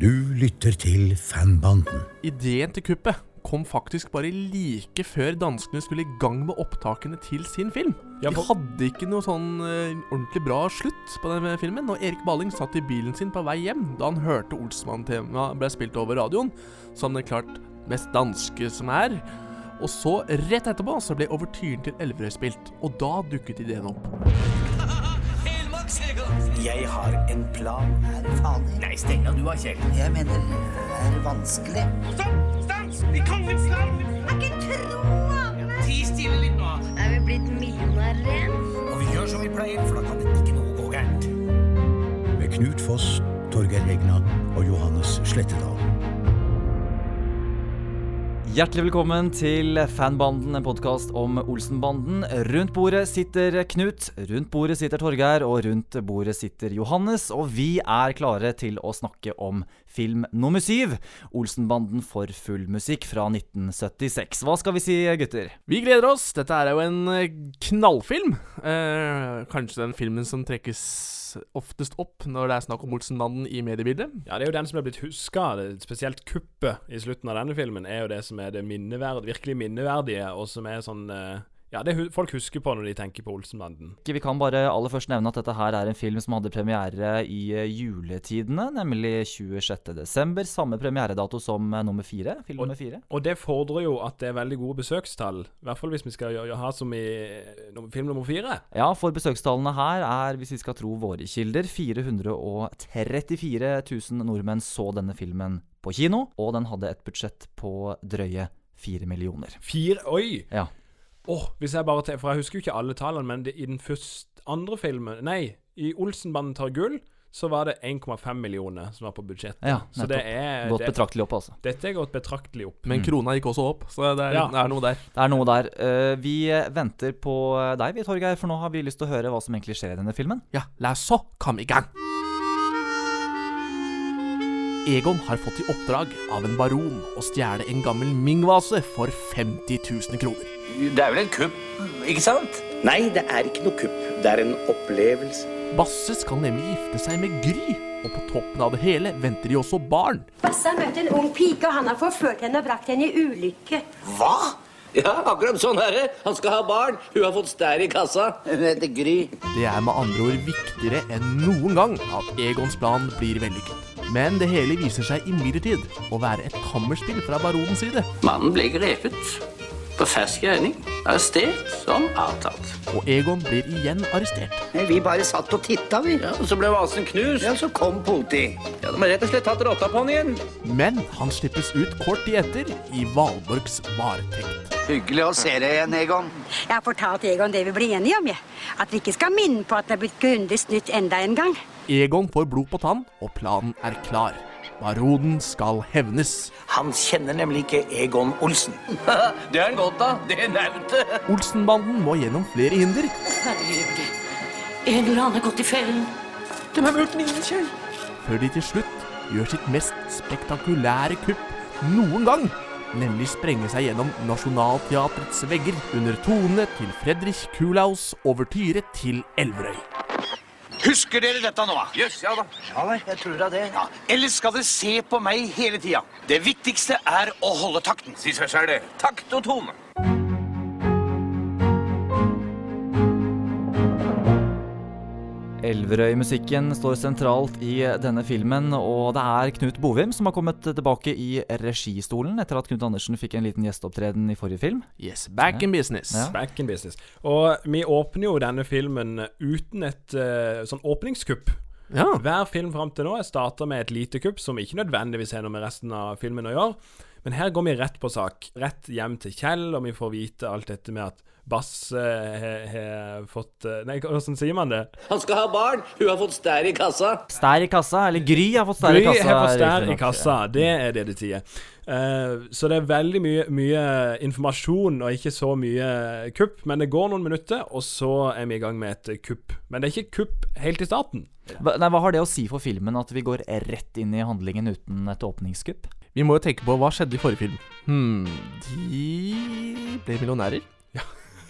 Du lytter til Fanbanden. Ideen til kuppet kom faktisk bare like før danskene skulle i gang med opptakene til sin film. De hadde ikke noe sånn eh, ordentlig bra slutt på den filmen, og Erik Balling satt i bilen sin på vei hjem da han hørte Olsmann-temaet ble spilt over radioen, som det klart mest danske som er. Og så, rett etterpå, så ble overtyren til Elverøy spilt, og da dukket ideen opp. Jeg har en plan. Er det farlig? Nei, steng av du av, Kjell. Jeg mener, er det vanskelig? Stopp! Stans! I kongens land! Kan ikke tro det! Ti stille litt nå. Er vi blitt millionærer igjen? Og vi gjør som vi pleier, for da kan det ikke noe gå gærent. Med Knut Foss, Torgeir Regna og Johannes Slettedal. Hjertelig velkommen til Fanbanden, en podkast om Olsenbanden. Rundt bordet sitter Knut, rundt bordet sitter Torgeir, og rundt bordet sitter Johannes. Og vi er klare til å snakke om film nummer syv, Olsenbanden for full musikk fra 1976. Hva skal vi si, gutter? Vi gleder oss. Dette er jo en eh, knallfilm. Eh, kanskje den filmen som trekkes oftest opp når det er snakk om Olsenbanden i mediebildet. Ja, det er jo den som er blitt huska. Spesielt kuppet i slutten av denne filmen er jo det som er det minneverd, virkelig minneverdige, og som er sånn eh, Ja, det folk husker på når de tenker på Olsenbanden. Vi kan bare aller først nevne at dette her er en film som hadde premiere i eh, juletidene, nemlig 26.12. Samme premieredato som eh, nummer fire. Film Og- nummer fire. Og det fordrer jo at det er veldig gode besøkstall. I hvert fall hvis vi skal gjøre- ha som i eh, film nummer fire. Ja, for besøkstallene her er, hvis vi skal tro våre kilder, 434 000 nordmenn så denne filmen på kino, og den hadde et budsjett på drøye 4 millioner. Fire Oi! Ja. Åh, hvis jeg bare For jeg husker jo ikke alle tallene, men det, i den første andre filmen Nei, i Olsenbanden tar gull, så var det 1,5 millioner som var på budsjettet. Ja, så det er Gått det, betraktelig opp, altså. Dette er gått betraktelig opp. Men krona gikk også opp, så det er, Ja. det er noe der. Det er noe der. Uh, Vi venter på deg, vi, Torgeir, for nå har vi lyst til å høre hva som egentlig skjer i denne filmen. Ja, la oss så komme i gang. Egon har fått i oppdrag av en baron å stjele en gammel Ming-vase for 50 000 kroner. Det er vel en kupp, ikke sant? Nei, det er ikke noe kupp. Det er en opplevelse. Basse skal nemlig gifte seg med Gry, og på toppen av det hele venter de også barn. Basse har møtt en ung pike, og han har forført henne og brakt henne i ulykke. Hva? Ja, akkurat sånn er det. Han skal ha barn. Hun har fått stær i kassa. Hun heter Gry. Det er med andre ord viktigere enn noen gang at Egons plan blir vellykket. Men det hele viser seg imidlertid å være et kammerspill fra baronens side. Mannen ble grepet på fersk gjerning, arrestert som avtalt. Og Egon blir igjen arrestert. Vi bare satt og titta, vi. Ja, og Så ble vasen knust. Ja, så kom politiet. Ja, De har rett og slett tatt rotta på han igjen. Men han slippes ut kort tid etter i Valborgs varetekt. Hyggelig å se deg igjen, Egon. Jeg har fortalt Egon det vi ble enige om, jeg. At vi ikke skal minne på at det er blitt grundig snytt enda en gang. Egon får blod på tann, og planen er klar. Baronen skal hevnes. Han kjenner nemlig ikke Egon Olsen. Det er han godt av. Det er nautet. Olsenbanden må gjennom flere hinder, Herregud. En eller annen har gått i fellen. De har brukt mine kjell. før de til slutt gjør sitt mest spektakulære kupp noen gang. Nemlig sprenge seg gjennom Nationaltheatrets vegger under tonene til Fredrik Kulaus overtyre til Elverøy. Husker dere dette nå? Jøss, ja da. Ja, jeg tror da det. Ja, Ellers skal dere se på meg hele tida. Det viktigste er å holde takten. Si seg sjøl, det. Takt og tone. Elverøy-musikken står sentralt i denne filmen, og det er Knut Bovim som har kommet tilbake i registolen etter at Knut Andersen fikk en liten gjesteopptreden i forrige film. Yes, back in business. Ja. Back in business. Og vi åpner jo denne filmen uten et uh, sånn åpningskupp. Ja. Hver film fram til nå er starta med et lite kupp som ikke nødvendigvis har noe med resten av filmen å gjøre. Men her går vi rett på sak. Rett hjem til Kjell, og vi får vite alt dette med at Bass har har fått eh, Nei, hvordan sier man det? Han skal ha barn. Hun har fått stær i kassa. Stær i kassa, eller Gry har fått stær i kassa. Gry har fått stær i kassa. Det er det de sier. Uh, så det er veldig mye, mye informasjon og ikke så mye kupp. Men det går noen minutter, og så er vi i gang med et kupp. Men det er ikke kupp helt i starten. Hva, nei, hva har det å si for filmen at vi går rett inn i handlingen uten et åpningskupp? Vi må jo tenke på hva skjedde i forrige film. Hmm, de ble millionærer. Ja.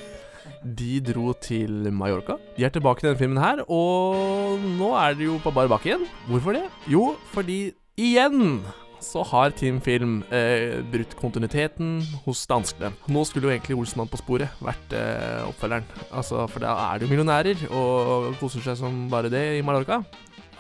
De dro til Mallorca. De er tilbake i denne filmen her, og nå er de jo på bar bakke igjen. Hvorfor det? Jo, fordi igjen så har Team Film eh, brutt kontinuiteten hos danskene. Nå skulle jo egentlig Olsenmann på sporet vært eh, oppfølgeren. Altså, For da er det jo millionærer og koser seg som bare det i Mallorca.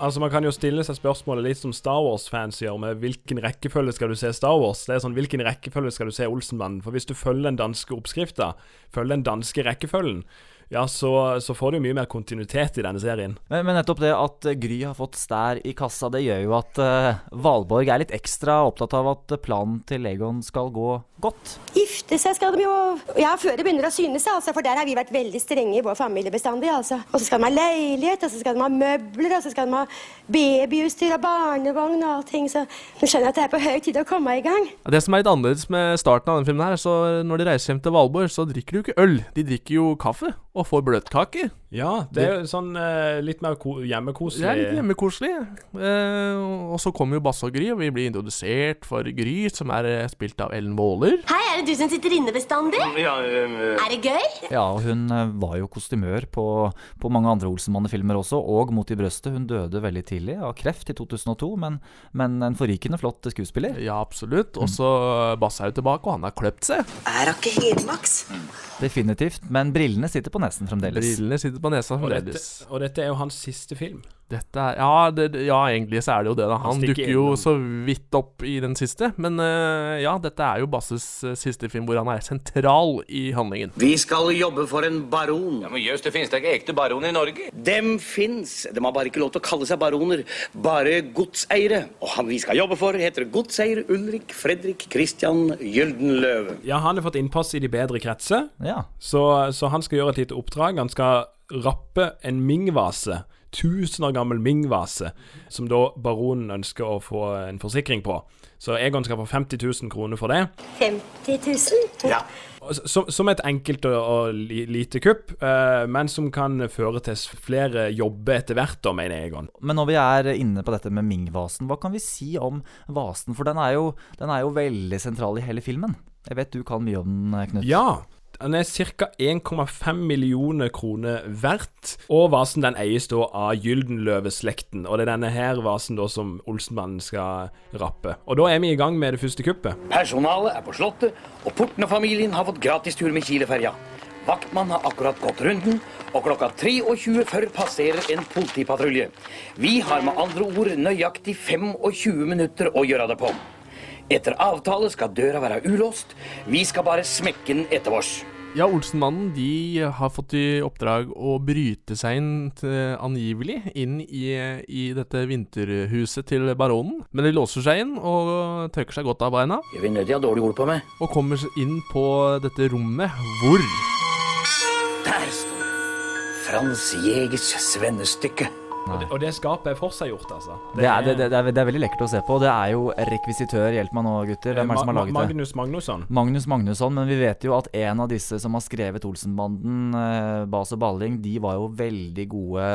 Altså Man kan jo stille seg spørsmålet litt som Star Wars-fans gjør, med hvilken rekkefølge skal du se Star Wars? Det er sånn, Hvilken rekkefølge skal du se Olsenmannen? For hvis du følger den danske oppskrifta, følger den danske rekkefølgen, ja, så, så får du jo mye mer kontinuitet i denne serien. Men, men nettopp det at eh, Gry har fått stær i kassa, det gjør jo at uh, Valborg er litt ekstra opptatt av at planen til Legon skal gå godt. Gifte seg skal de jo Ja, før det begynner å synes, altså, for der har vi vært veldig strenge i vår familie bestandig. altså. Og så skal de ha leilighet, og så skal de ha møbler, og så skal de ha babyutstyr og barnevogn og allting. Så du skjønner at det er på høy tid å komme i gang. Ja, Det som er litt annerledes med starten av denne filmen, her, så når de reiser hjem til Valborg, så drikker de jo ikke øl. De drikker jo kaffe og får bløtkake. Ja, det er jo sånn eh, litt mer ko hjemmekoselig. Det er litt hjemmekoselig. Eh, og så kommer jo Basse og Gry, og vi blir introdusert for Gry, som er eh, spilt av Ellen Waaler. Hei, er det du som sitter inne bestandig? Ja, Er det gøy? Ja, og hun eh, var jo kostymør på, på mange andre Olsenmann-filmer også, og Mot i brøstet. Hun døde veldig tidlig av kreft i 2002, men, men en forrykende flott skuespiller. Ja, absolutt. Og så Basse er jo tilbake, og han har kløpt seg. Er hun ikke helmaks? Definitivt. Men brillene sitter på nesen fremdeles. Brillene sitter på nesa Og dette, og dette er jo hans siste film. Dette er ja, det, ja, egentlig så er det jo det, da. Han dukker jo innom. så vidt opp i den siste. Men uh, ja, dette er jo Basses eh, siste film hvor han er sentral i handlingen. Vi skal jobbe for en baron. Ja, men Jøss, det finnes da ikke ekte baron i Norge? Dem fins. De har bare ikke lov til å kalle seg baroner. Bare godseiere. Og han vi skal jobbe for, heter godseier Ulrik Fredrik Christian Gyldenløve. Ja, han har fått innpass i de bedre kretser, Ja. så, så han skal gjøre et lite oppdrag. Han skal rappe en Ming-vase. 1000 år gammel Ming-vase, som da baronen ønsker å få en forsikring på. Så Egon skal få 50 000 kroner for det. 50 000? Ja. Som, som et enkelt og, og lite kupp, eh, men som kan føre til flere jobber etter hvert, da, mener Egon. Men når vi er inne på dette med Ming-vasen, hva kan vi si om vasen? For den er, jo, den er jo veldig sentral i hele filmen. Jeg vet du kan mye om den, Knut. Ja, den er ca. 1,5 millioner kroner verdt. Og vasen den eies da av Gyldenløve-slekten. Og det er denne her vasen da som Olsenmannen skal rappe. Og da er vi i gang med det første kuppet. Personalet er på Slottet, og Porten og familien har fått gratis tur med Kileferja. Vaktmann har akkurat gått runden, og klokka 23.40 passerer en politipatrulje. Vi har med andre ord nøyaktig 25 minutter å gjøre det på. Etter avtale skal døra være ulåst. Vi skal bare smekke den etter oss. Ja, Olsenmannen de har fått i oppdrag å bryte seg inn til, angivelig inn i, i dette vinterhuset til baronen. Men de låser seg inn og tørker seg godt av beina. Jeg vil å ha dårlig ord på meg. Og kommer inn på dette rommet hvor Der står. Frans Jegers svennestykke. Og det, og det skapet er forseggjort, altså. Det er, det, det, det, er, det er veldig lekkert å se på. Det er jo rekvisitør. Hjelp meg nå, gutter. Hvem er det som har laget det? Magnus Magnusson. Magnus Magnusson, men vi vet jo at en av disse som har skrevet Olsenbanden, eh, Bas og Balling, de var jo veldig gode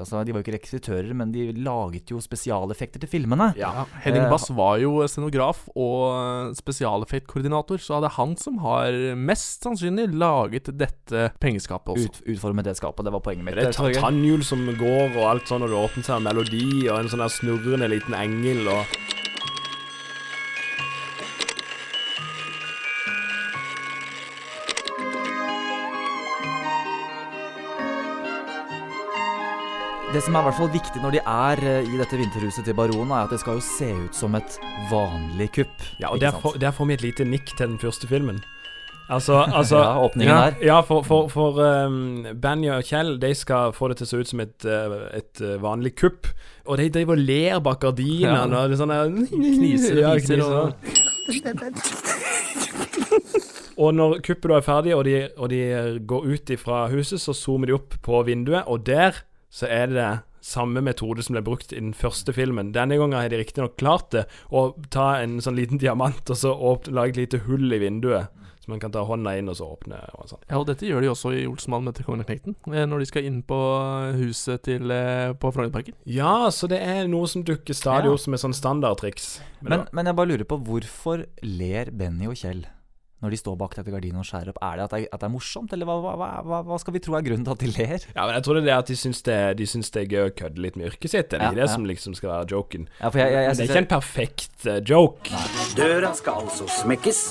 altså, De var jo ikke rekvisitører, men de laget jo spesialeffekter til filmene. Ja, Henning Eh, Bass var jo scenograf og spesialeffektkoordinator, så det er han som har mest sannsynlig laget dette pengeskapet også. Ut, utformet det skapet. Det var poenget mitt. Det er tannhjul som går, og alt sånn, og det åpner seg en melodi, og en sånn der snurrende liten engel, og Det som er i hvert fall viktig når de er eh, i dette vinterhuset til baronen, er at det skal jo se ut som et vanlig kupp. Ja, og der får, der får vi et lite nikk til den første filmen. Altså, altså Ja, åpningen ja, der. Ja, for, for, for um, Benny og Kjell De skal få det til å se ut som et, uh, et uh, vanlig kupp. Og de driver og ler bak gardinene. Ja. Sånn Kniser og Ja, kniser. Og når kuppet da er ferdig, og de, og de går ut fra huset, så zoomer de opp på vinduet, og der så er det samme metode som ble brukt i den første filmen. Denne gangen har de riktignok klart det, å ta en sånn liten diamant og så åpne, lage et lite hull i vinduet. Så man kan ta hånda inn og så åpne. og sånn. Ja, og dette gjør de også i Olsenmannen møter kongen og knekten, eh, når de skal inn på huset til, eh, på Frognerparken. Ja, så det er noe som dukker stadig Ja. som et sånn standardtriks. Men, men jeg bare lurer på hvorfor ler Benny og Kjell når de står bak dette gardinet og skjærer opp? Er det at det er, at det er morsomt, eller hva, hva, hva, hva skal vi tro er grunnen til at de ler? Ja, men jeg tror det er det at de syns det, de syns det er gøy å kødde litt med yrket sitt. Det er Ja, det ja. som liksom skal være joken. Ja, for jeg- jeg- jeg det er ikke jeg- en perfekt uh, joke. Døra skal altså smekkes,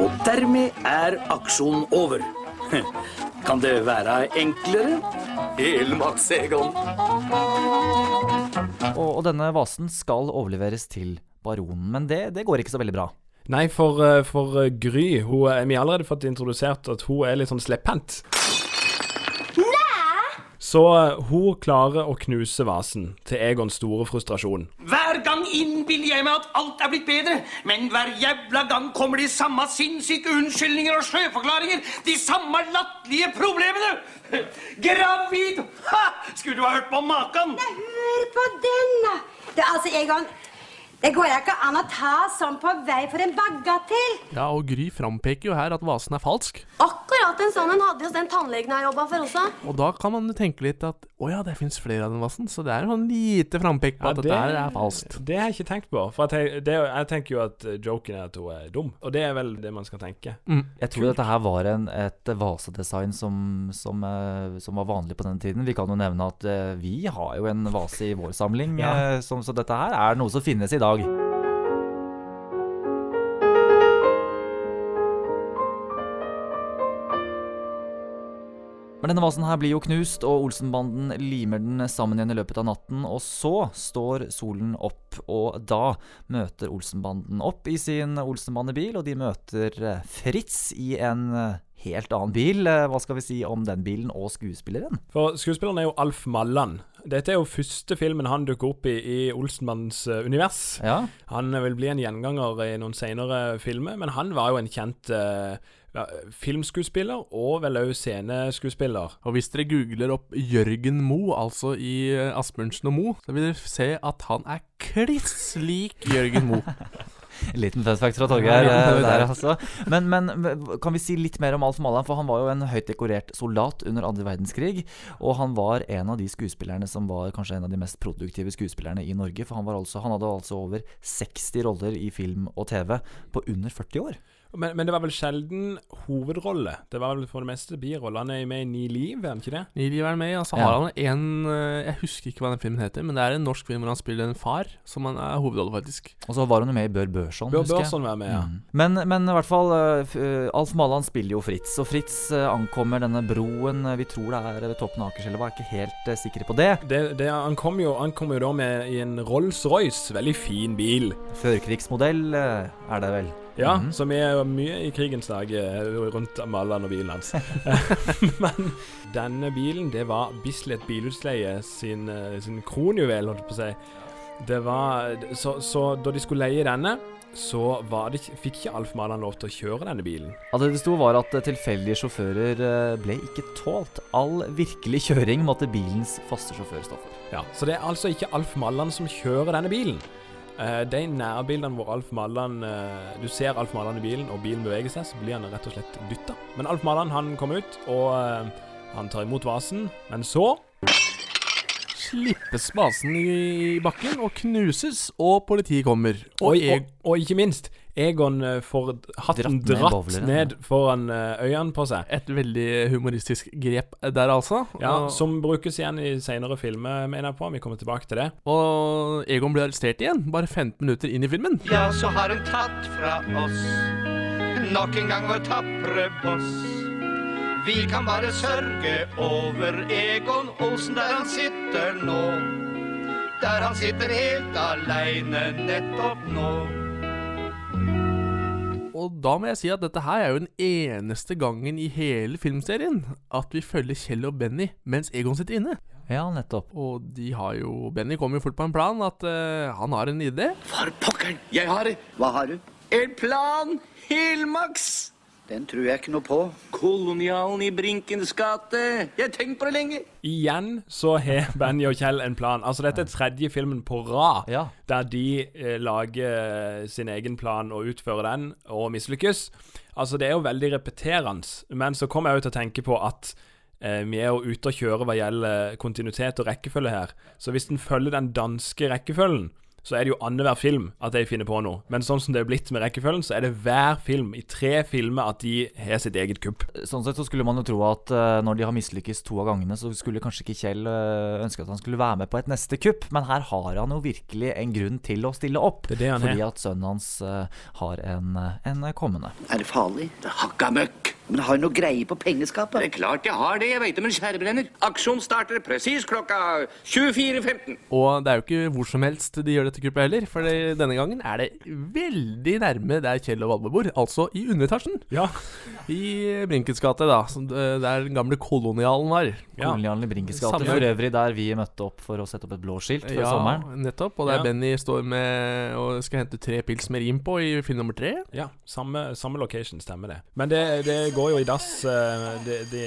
og dermed er aksjonen over. Kan det være enklere? Elmaks Egon. Og, og denne vasen skal overleveres til baronen, men det, det går ikke så veldig bra. Nei, for, eh, for eh, Gry hun, er- Vi har allerede fått introdusert at hun er litt sånn slepphendt. Så eh, hun klarer å knuse vasen, til Egons store frustrasjon. Hver gang innbiller jeg meg at alt er blitt bedre, men hver jævla gang kommer de samme sinnssyke unnskyldninger og sjøforklaringer, de samme latterlige problemene. Gravid! Ha! Skulle du ha hørt på maken? Hør på den, da! Det, altså, Egon, det går ikke an å ta sånn på vei for en bagatell. Ja, og Gry frampeker jo her at vasen er falsk. Akkurat en sånn en hadde hos den tannlegen jeg jobba for også. Og da kan man jo tenke litt at å ja, det fins flere av den vasen. Så det er jo sånn lite frampek på at dette er falskt. Det har jeg ikke tenkt på. For jeg, det, jeg tenker jo at joken er at hun er dum. Og det er vel det man skal tenke. Jeg tror dette her var en, et vasedesign som, som, eh, som var vanlig på den tiden. Vi kan jo nevne at eh, vi har jo en vase i vår samling, Ja. eh, som, så dette her er noe som finnes i dag. Men denne vasen her blir jo knust, og Olsenbanden limer den sammen igjen i løpet av natten. Og så står solen opp, og da møter Olsenbanden opp i sin Olsenbandebil, og de møter eh, Fritz i en eh, helt annen bil. Eh, Hva skal vi si om den bilen og skuespilleren? For skuespilleren er jo Alf Malland. Dette er jo første filmen han dukker opp i i Olsenmannens eh, univers. Ja. Han vil bli en gjenganger i noen senere filmer, men han var jo en kjent uh, filmskuespiller og vel òg sceneskuespiller. Og hvis dere googler opp Jørgen Mo, altså i Asbjørnsen og Mo, så vil dere se at han er kliss lik Jørgen Mo. En liten fun fact fra Torgeir eh, det er der, altså. Men, men kan vi si litt mer om Alf Malland? For han var jo en høyt dekorert soldat under andre verdenskrig. Og han var en av de skuespillerne som var kanskje en av de mest produktive skuespillerne i Norge. For han, var altså, han hadde altså over 60 roller i film og TV på under 40 år. Men, men det var vel sjelden hovedrolle. Det var vel for det meste birolle. Han er med i Ni liv, er han ikke det? Ni liv er han med i, Altså, Ja. har han en eh, Jeg husker ikke hva den filmen heter, men det er en norsk film hvor han spiller en far, som han er hovedrolle, faktisk. Og så var hun jo med i Bør Børson. Bør husker jeg. Børson var med, ja. Mm. Men, men i hvert fall, uh, Alf Malland spiller jo Fritz. Og Fritz uh, ankommer denne broen. Vi tror det er ved toppen av Akerselva, er ikke helt uh, sikre på det. Det, det, han kom jo, han kom jo da med i en Rolls-Royce. Veldig fin bil. Førkrigsmodell er det vel. Ja, Mhm. som er mye i krigens dager rundt Malland og bilen hans. Men denne bilen, det var Bislett Bilutleie sin, eh, sin kronjuvel, holdt jeg på å si. Det var så, så da de skulle leie denne, så var det, fikk ikke Alf Malland lov til å kjøre denne bilen. Ja, det det sto var at eh, tilfeldige sjåfører eh, ble ikke tålt. All virkelig kjøring måtte bilens faste sjåfør stå for. Ja, Så det er altså ikke Alf Malland som kjører denne bilen. Eh, de nærbildene hvor Alf Malland eh, Du ser Alf Malland i bilen, og bilen beveger seg, så blir han rett og slett dytta. Men Alf Malland han kommer ut, og eh, han tar imot vasen. Men så Slippes vasen i bakken og knuses, og politiet kommer. Og, Og og, og ikke minst, Egon eh, får hatten Dratt ned dratt bowleren, ned foran eh, øynene på seg. Et veldig humoristisk grep der, altså. Ja, og, Som brukes igjen i senere filmer, mener jeg på. Vi kommer tilbake til det. og Egon blir arrestert igjen, bare 15 minutter inn i filmen. Ja, så har hun tatt fra oss nok en gang vår tapre boss. Vi kan bare sørge over Egon Olsen der han sitter nå. Der han sitter helt aleine nettopp nå. Og da må jeg si at dette her er jo den eneste gangen i hele filmserien at vi følger Kjell og Benny mens Egon sitter inne. Ja, nettopp. Og de har jo Benny kommer jo fort på en plan at uh, han har en idé. For pokkeren, jeg har det! Hva har du? en plan! Helmaks! Den tror jeg ikke noe på. Kolonialen i Brinkens gate. Jeg har tenkt på det lenge. Igjen så har Benny og Kjell en plan. Altså Dette er tredje filmen på rad Ja. der de eh, lager sin egen plan og utfører den, og mislykkes. Altså Det er jo veldig repeterende, men så kommer jeg jo til å tenke på at eh, vi er jo ute og kjører hva gjelder kontinuitet og rekkefølge her. Så hvis en følger den danske rekkefølgen, så er det jo annenhver film at de finner på noe. Men sånn som det er blitt med rekkefølgen, så er det hver film, i tre filmer, at de har sitt eget kupp. Sånn sett så skulle man jo tro at uh, når de har mislykkes to av gangene, så skulle kanskje ikke Kjell uh, ønske at han skulle være med på et neste kupp, men her har han jo virkelig en grunn til å stille opp. Det er det han fordi er. at sønnen hans uh, har en, en kommende. Er det farlig? Det er hakka møkk. Men har du noe greie på pengeskapet? Det er klart jeg har det. Jeg veit om en skjærebrenner. Aksjon starter presis klokka 24.15. Og det er jo ikke hvor som helst de gjør dette kuppet heller, for det- denne gangen er det veldig nærme der Kjell og Valve bor, altså i underetasjen. Ja. I Brinkens gate, da, som, der den gamle kolonialen var. Kolonialen i Brinkens gate. Samme- For øvrig der vi møtte opp for å sette opp et blåskilt før Ja, sommeren. nettopp. Og der Ja. Benny står med og skal hente tre pils med rim på i film nummer tre. Ja, samme, samme location, stemmer det. Men det, det går jo i dass. eh, De, de,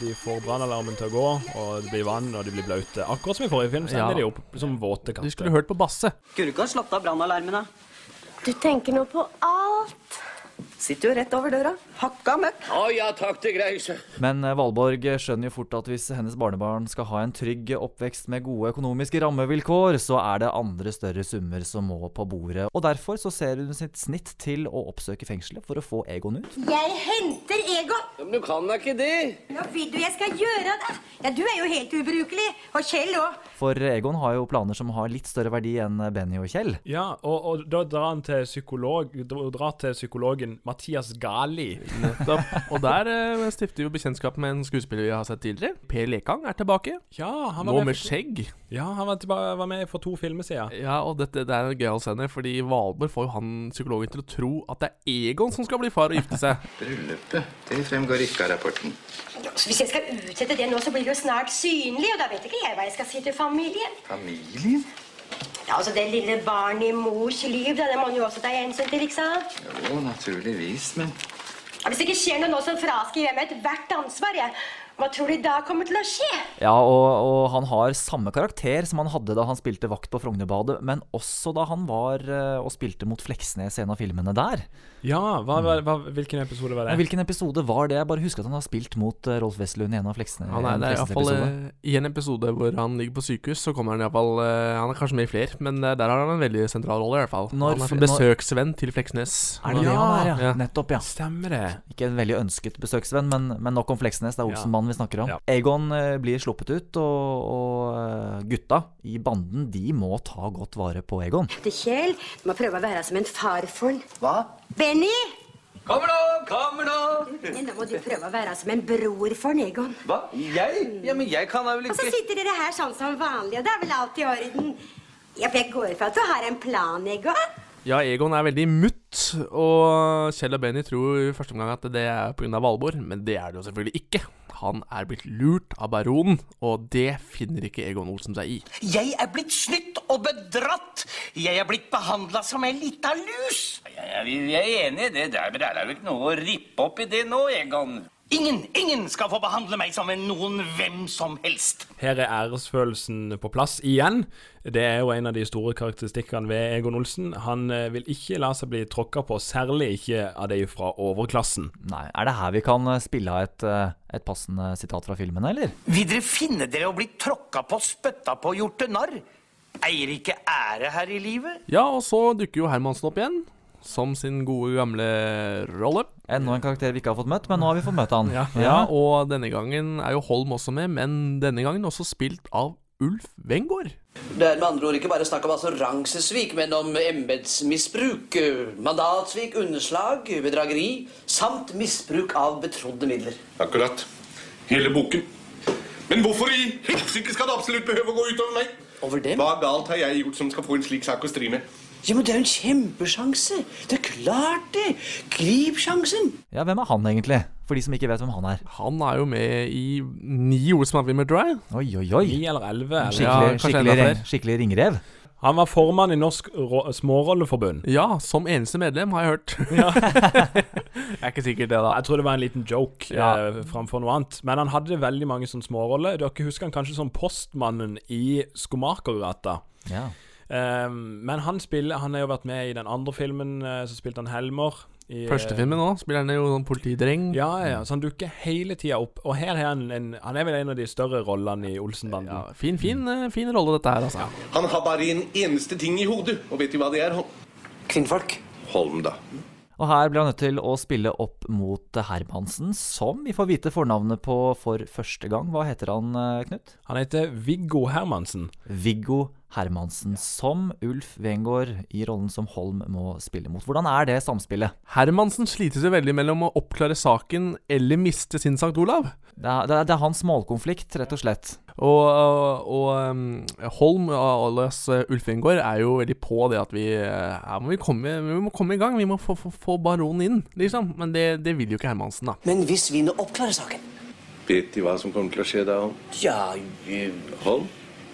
de får brannalarmen til å gå, og det blir vann, og de blir blaute. Akkurat som i forrige film, så Ja. de opp som våte De katter. skulle hørt på Basse. Skulle ikke ha slått av brannalarmen, da. Du tenker nå på alt. Sitter jo rett over døra. Hakka møkk. Å ja takk, greier seg. Men eh, Valborg skjønner jo fort at hvis hennes barnebarn skal ha en trygg oppvekst med gode økonomiske rammevilkår, så er det andre større summer som må på bordet. Og derfor så ser hun sitt snitt til å oppsøke fengselet for å få Egon ut. Jeg henter Egon. Men du kan da ikke det. Hva vil du jeg skal gjøre det. Ja, du er jo helt ubrukelig. Og Kjell òg. For Egon har jo planer som har litt større verdi enn Benny og Kjell. Ja, og, og da drar han til psykolog Drar til psykologen Mathias Gali. Nettopp. Og der eh, stifter jo bekjentskap med en skuespiller vi har sett tidligere. Per Lekang er tilbake. Ja, han var Nå med med for- skjegg. Ja, han var, tilbake, var med for to filmer siden. Ja, og dette det er en gøyal scene, fordi Valborg får jo han psykologen til å tro at det er Egon som skal bli far og gifte seg. Bryllupet, det fremgår ikke av rapporten. Så hvis jeg skal utsette det nå, så blir det jo snart synlig, og da vet ikke jeg hva jeg skal si til familien. Familien? Ja, altså Det lille barnet i mors liv, da, det må man jo også ta hensyn til, ikke sant? Jo, naturligvis, men Ja, hvis det ikke skjer noe nå, så fraskriver jeg meg ethvert ansvar. jeg. Hva tror du da kommer til å skje? Ja, og, og han har samme karakter som han hadde da han spilte vakt på Frognerbadet, men også da han var eh, og spilte mot Fleksnes i en av filmene der. Ja, hva, hva, hva, hvilken episode var det? Ja, Hvilken episode var det? Jeg bare husker at han har spilt mot eh, Rolf Westlund i en av fleksene. Ja, nei, det er i fall eh, I en episode hvor han ligger på sykehus, så kommer han iallfall uh, Han er kanskje med i flere, men eh, der har han en veldig sentral rolle, i hvert fall. Når han er besøksvenn til Fleksnes. Er det det han er, ja? Ja. Nettopp, ja. Stemmer det. Ikke en veldig ønsket besøksvenn, men, men nok om Fleksnes. Det er Ja. Olsenmannen vi snakker om. Ja. Egon eh, blir sluppet ut, og, og eh, gutta i banden de må ta godt vare på Egon. Kjell, du må prøve å være som en far for han. Hva? Benny! Kommer nå, kommer nå! Nå må du prøve å være som en bror for Negon. Hva? Jeg? Ja, men jeg kan da vel Og så sitter dere her sånn som vanlig, og det er vel alt i orden. Ja, for jeg går for at du har en plan, Egon. Ja, Egon er veldig mutt, og Kjell og Benny tror i første omgang at det er pga. Valborg, men det er det jo selvfølgelig ikke. Han er blitt lurt av baronen, og det finner ikke Egon Olsen seg i. Jeg er blitt snytt og bedratt. Jeg er blitt behandla som ei lita lus. Vi er enig i det der, men det er jo ikke noe å rippe opp i det nå, Egon. Ingen, ingen skal få behandle meg som en noen hvem som helst. Her er æresfølelsen på plass igjen. Det er jo en av de store karakteristikkene ved Egon Olsen. Han eh, vil ikke la seg bli tråkka på, særlig ikke av de fra overklassen. Nei, Er det her vi kan eh, spille av et, eh, et passende sitat fra filmen, eller? Vil dere finne dere å bli tråkka på, spytta på, gjort til narr? Eier ikke ære her i livet? Ja, og så dukker jo Hermansen opp igjen, som sin gode gamle rolle. Enda en karakter vi ikke har fått møtt, men nå har vi fått møtt han. Ja, og denne gangen er jo Holm også med, men denne gangen også spilt av Ulf Wengård. Det er med andre ord ikke bare snakk om altså rangsesvik, men om embetsmisbruk, mandatsvik, underslag, bedrageri samt misbruk av betrodde midler. Akkurat. Hele boken. Men hvorfor i helsike skal det absolutt behøve å gå utover meg? Over dem? Hva galt har jeg gjort som skal få en slik sak å stri med? Ja, men det er jo en kjempesjanse. Det er klart det. Grip sjansen. Ja, hvem er han egentlig? For de som ikke vet hvem han er. Han er jo med i ni Olsmann-filmer, tror jeg. Oi, oi, oi. Ni eller elleve. eller? Skikkelig, ja, skikkelig, ring- skikkelig ringrev. Han var formann i Norsk Smårolleforbund. Ja, som eneste medlem, har jeg hørt. jeg er ikke sikker det, da. Jeg tror det var en liten joke Ja. eh, framfor noe annet. Men han hadde veldig mange sånne småroller. Dere husker han kanskje som postmannen i Skomakergata. Ja. Um, men han spiller Han har jo vært med i den andre filmen, eh, så spilte han Helmer. I, Første filmen òg spiller han jo sånn politidreng. Ja, ja, så han dukker hele tida opp. Og her er han en Han er vel en av de større rollene i Olsenbanden. Ja, fin, fin, mm. fin rolle, dette her, altså. Han har bare en eneste ting i hodet, og vet du hva det er? Kvinnfolk. Holm, da. Og her blir han nødt til å spille opp mot Hermansen, som vi får vite fornavnet på for første gang. Hva heter han, eh, Knut? Han heter Viggo Hermansen. Viggo Hermansen, som Ulf Wengård i rollen som Holm må spille mot. Hvordan er det samspillet? Hermansen slites jo veldig mellom å oppklare saken eller miste sin Sankt Olav. Det er, det er, det er hans målkonflikt, rett og slett. Og, og um, Holm, alias uh, Ulf Wengård, er jo veldig på det at vi uh, Her må vi komme, vi må komme i gang. Vi må få, få, få baronen inn, liksom. Men det, det vil jo ikke Hermansen, da. Men hvis vi nå oppklarer saken Vet De hva som kommer til å skje da, Ja, eh, Holm?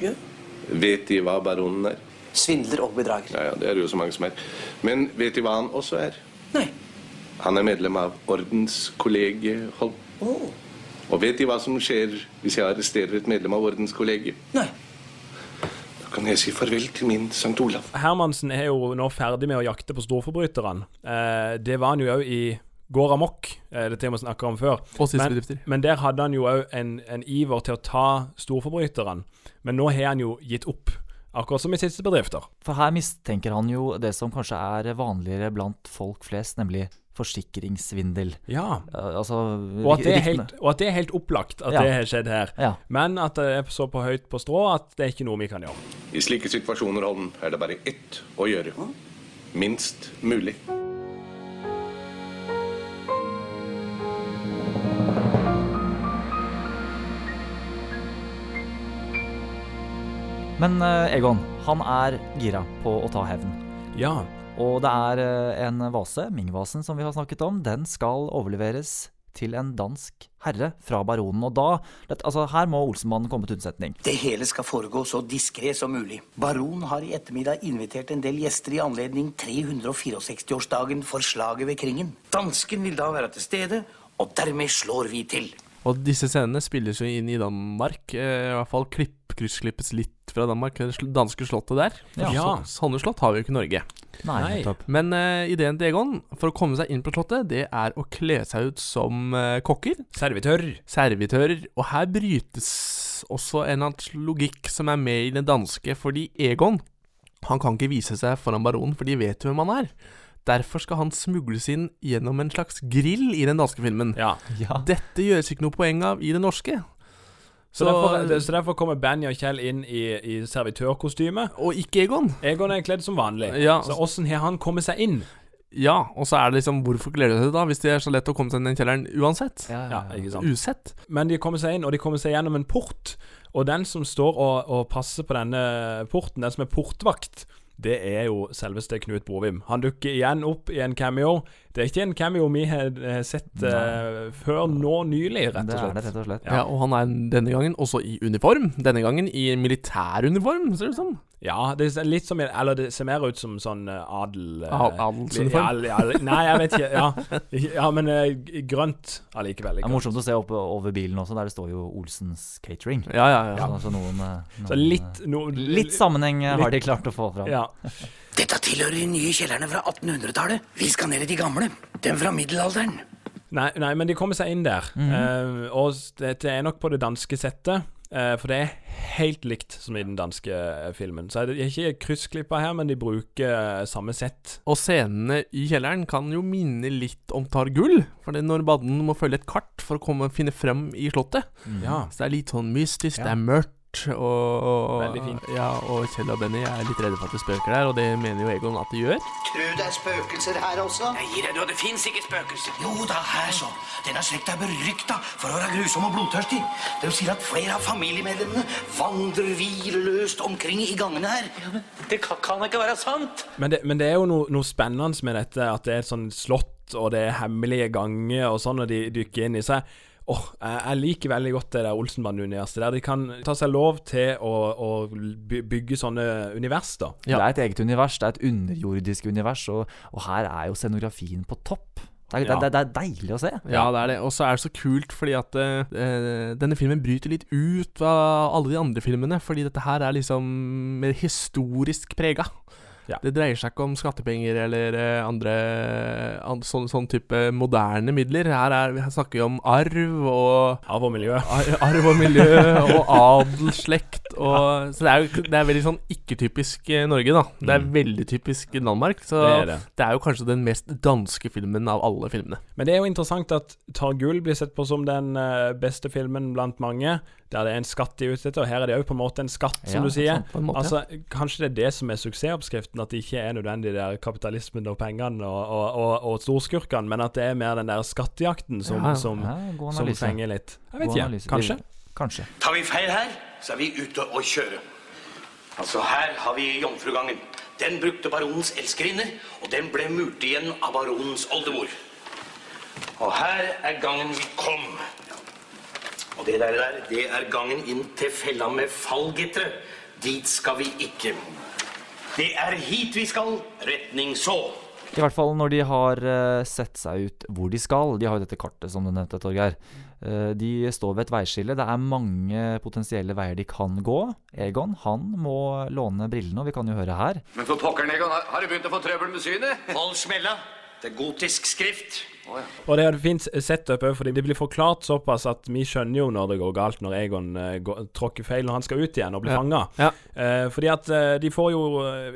Ja. Vet De hva baronen er? Svindler og bedrager. Ja, ja, det er det jo så mange som er. Men vet De hva han også er? Nei. Han er medlem av ordenskollegiet, Holm. Oh. Og vet De hva som skjer hvis jeg arresterer et medlem av ordenskollegiet? Nei. Da kan jeg si farvel til min Sankt Olav. Hermansen er jo nå ferdig med å jakte på storforbryterne. Eh, det var han jo òg i Går amok, eh, det temaet vi snakka om før. Og siste men, men der hadde han jo òg en, en iver til å ta storforbryterne. Men nå har han jo gitt opp, akkurat som i siste bedrifter. For her mistenker han jo det som kanskje er vanligere blant folk flest, nemlig forsikringssvindel. Ja. Eh, altså Og at, det er helt, og at det er helt opplagt at Ja. det har skjedd her. Ja. Men at det er så på høyt på strå at det er ikke noe vi kan gjøre. I slike situasjoner, Holm, er det bare ett å gjøre. Minst mulig. Men eh, Egon, han er gira på å ta hevn. Ja. Og det er eh, en vase, Ming-vasen som vi har snakket om, den skal overleveres til en dansk herre fra baronen. Og da Altså, her må Olsenmannen komme til unnsetning. Det hele skal foregå så diskré som mulig. Baron har i ettermiddag invitert en del gjester i anledning 364-årsdagen for slaget ved Kringen. Dansken vil da være til stede, og dermed slår vi til. Og disse scenene spilles jo inn i Danmark. Eh, I hvert fall klipp, kryssklippes litt fra Danmark. Det danske slottet der. Ja. så- Sånne slott har vi jo ikke i Norge. Nei, Nei. Men eh, ideen til Egon for å komme seg inn på slottet, det er å kle seg ut som eh, kokker. Servitør. Servitører. Og her brytes også en eller annen logikk som er med i det danske, fordi Egon han kan ikke vise seg foran baronen, for de vet jo hvem han er. Derfor skal han smugles inn gjennom en slags grill i den danske filmen. Ja. Ja. Dette gjøres ikke noe poeng av i det norske. Så, derfor, så derfor kommer Benny og Kjell inn i, i servitørkostyme. Og ikke Egon. Egon er kledd som vanlig. Ja. Så åssen har han kommet seg inn? Ja, og så er det liksom Hvorfor gleder de seg da, hvis det er så lett å komme seg inn i den kjelleren uansett? Ja, Ja, ikke sant. Usett. Men de kommer seg inn, og de kommer seg gjennom en port. Og den som står og, og passer på denne porten, den som er portvakt, det er jo selveste Knut Bovim. Han dukker igjen opp i en cameo. Det er ikke en cameo vi har sett uh, før nå nylig, rett og slett. Det er det, rett og slett. Ja. og han er denne gangen også i uniform. Denne gangen i militæruniform, ser det ut som. Ja, det er litt som Eller det ser mer ut som sånn eh, adel... eh, adelsuniform? Ja, ja, nei, jeg vet ikke. Ja, ja men eh, grønt allikevel. Det er morsomt å se opp over bilen også, der det står jo Olsens Catering. Ja, ja, ja. Så, så noen, noen, Så litt, no, litt sammenheng litt, har de klart å få fram. Ja. Dette tilhører de nye kjellerne fra 1800-tallet. Vi skal ned i de gamle. Dem fra middelalderen. Nei, nei, men de kommer seg inn der. Eh, og s- dette er nok på det danske settet. Eh, for det er helt likt som i den danske eh, filmen. Så er ikke kryssklippa her, men de bruker eh, samme sett. Og scenene i kjelleren kan jo minne litt om Tar gull. For det er når Badden må følge et kart for å komme finne frem i slottet. Ja. Så det er litt sånn mystisk, Ja. det er mørkt. Og, og, Veldig fint. Ja, og Kjell og Benny er litt redde for at det spøker der, og det mener jo Egon at det gjør. Tror det er spøkelser her også? Jeg gir deg, du, det fins ikke spøkelser. Jo da, her så. Denne slekta er berykta for å være grusom og blodtørstig. De sier at flere av familiemedlemmene vandrer hvileløst omkring i gangene her. Det kan, kan ikke være sant! Men det, men det er jo noe, noe spennende med dette, at det er et sånn slott, og det er hemmelige ganger og sånn, og de dykker inn i seg. Åh, jeg, liker veldig godt det der Olsenband-universet, der de kan ta seg lov til å, å bygge sånne univers, da. Det er et eget univers, det er et underjordisk univers, og, og her er jo scenografien på topp. Det er, Ja. det, det er deilig å se. Ja, det er det. Og så er det så kult fordi at uh, denne filmen bryter litt ut av alle de andre filmene. Fordi dette her er liksom mer historisk prega. Ja. Det dreier seg ikke om skattepenger eller eh, andre an, sånn, sånn type moderne midler. Her, er, her snakker vi om arv og Arv og miljø. Ar, arv og miljø og adelsslekt og Så det er jo det er veldig sånn ikke-typisk eh, Norge, da. Det er Mm. veldig typisk Danmark. Så Det det er er, jo kanskje den mest danske filmen av alle filmene. Men det er jo interessant at Targull blir sett på som den eh, beste filmen blant mange, der det er en skatt de er ute etter, og her er det jo på en måte en skatt, som Ja, du sier. sant, måte, altså, Kanskje det er det som er suksessoppskriften, at det ikke er nødvendig det der kapitalismen og pengene og, og, og, og storskurkene, men at det er mer den der skattejakten som, Ja, som, ja, som fenger litt. Jeg vet ikke. Kanskje. Kanskje. Tar vi feil her, så er vi ute å kjøre. Altså, her har vi Jomfrugangen. Den brukte baronens elskerinne, og den ble murt igjen av baronens oldemor. Og her er gangen vi kom. Og det der, der det er gangen inn til fella med fallgitre. Dit skal vi ikke. Det er hit vi skal, retning så. I hvert fall når de har eh, sett seg ut hvor de skal. De har jo dette kartet, som du nevnte, Torgeir. Eh, de står ved et veiskille. Det er mange potensielle veier de kan gå. Egon han må låne brillene, og vi kan jo høre her. Men for pokkeren, Egon, har, har du begynt å få trøbbel med synet? Hold smella. Det er gotisk skrift. Og det er et fint setup òg, fordi det blir forklart såpass at vi skjønner jo når det går galt, når Egon uh, går, tråkker feil når han skal ut igjen og blir Ja. fanga. Ja. Uh, fordi at uh, de får jo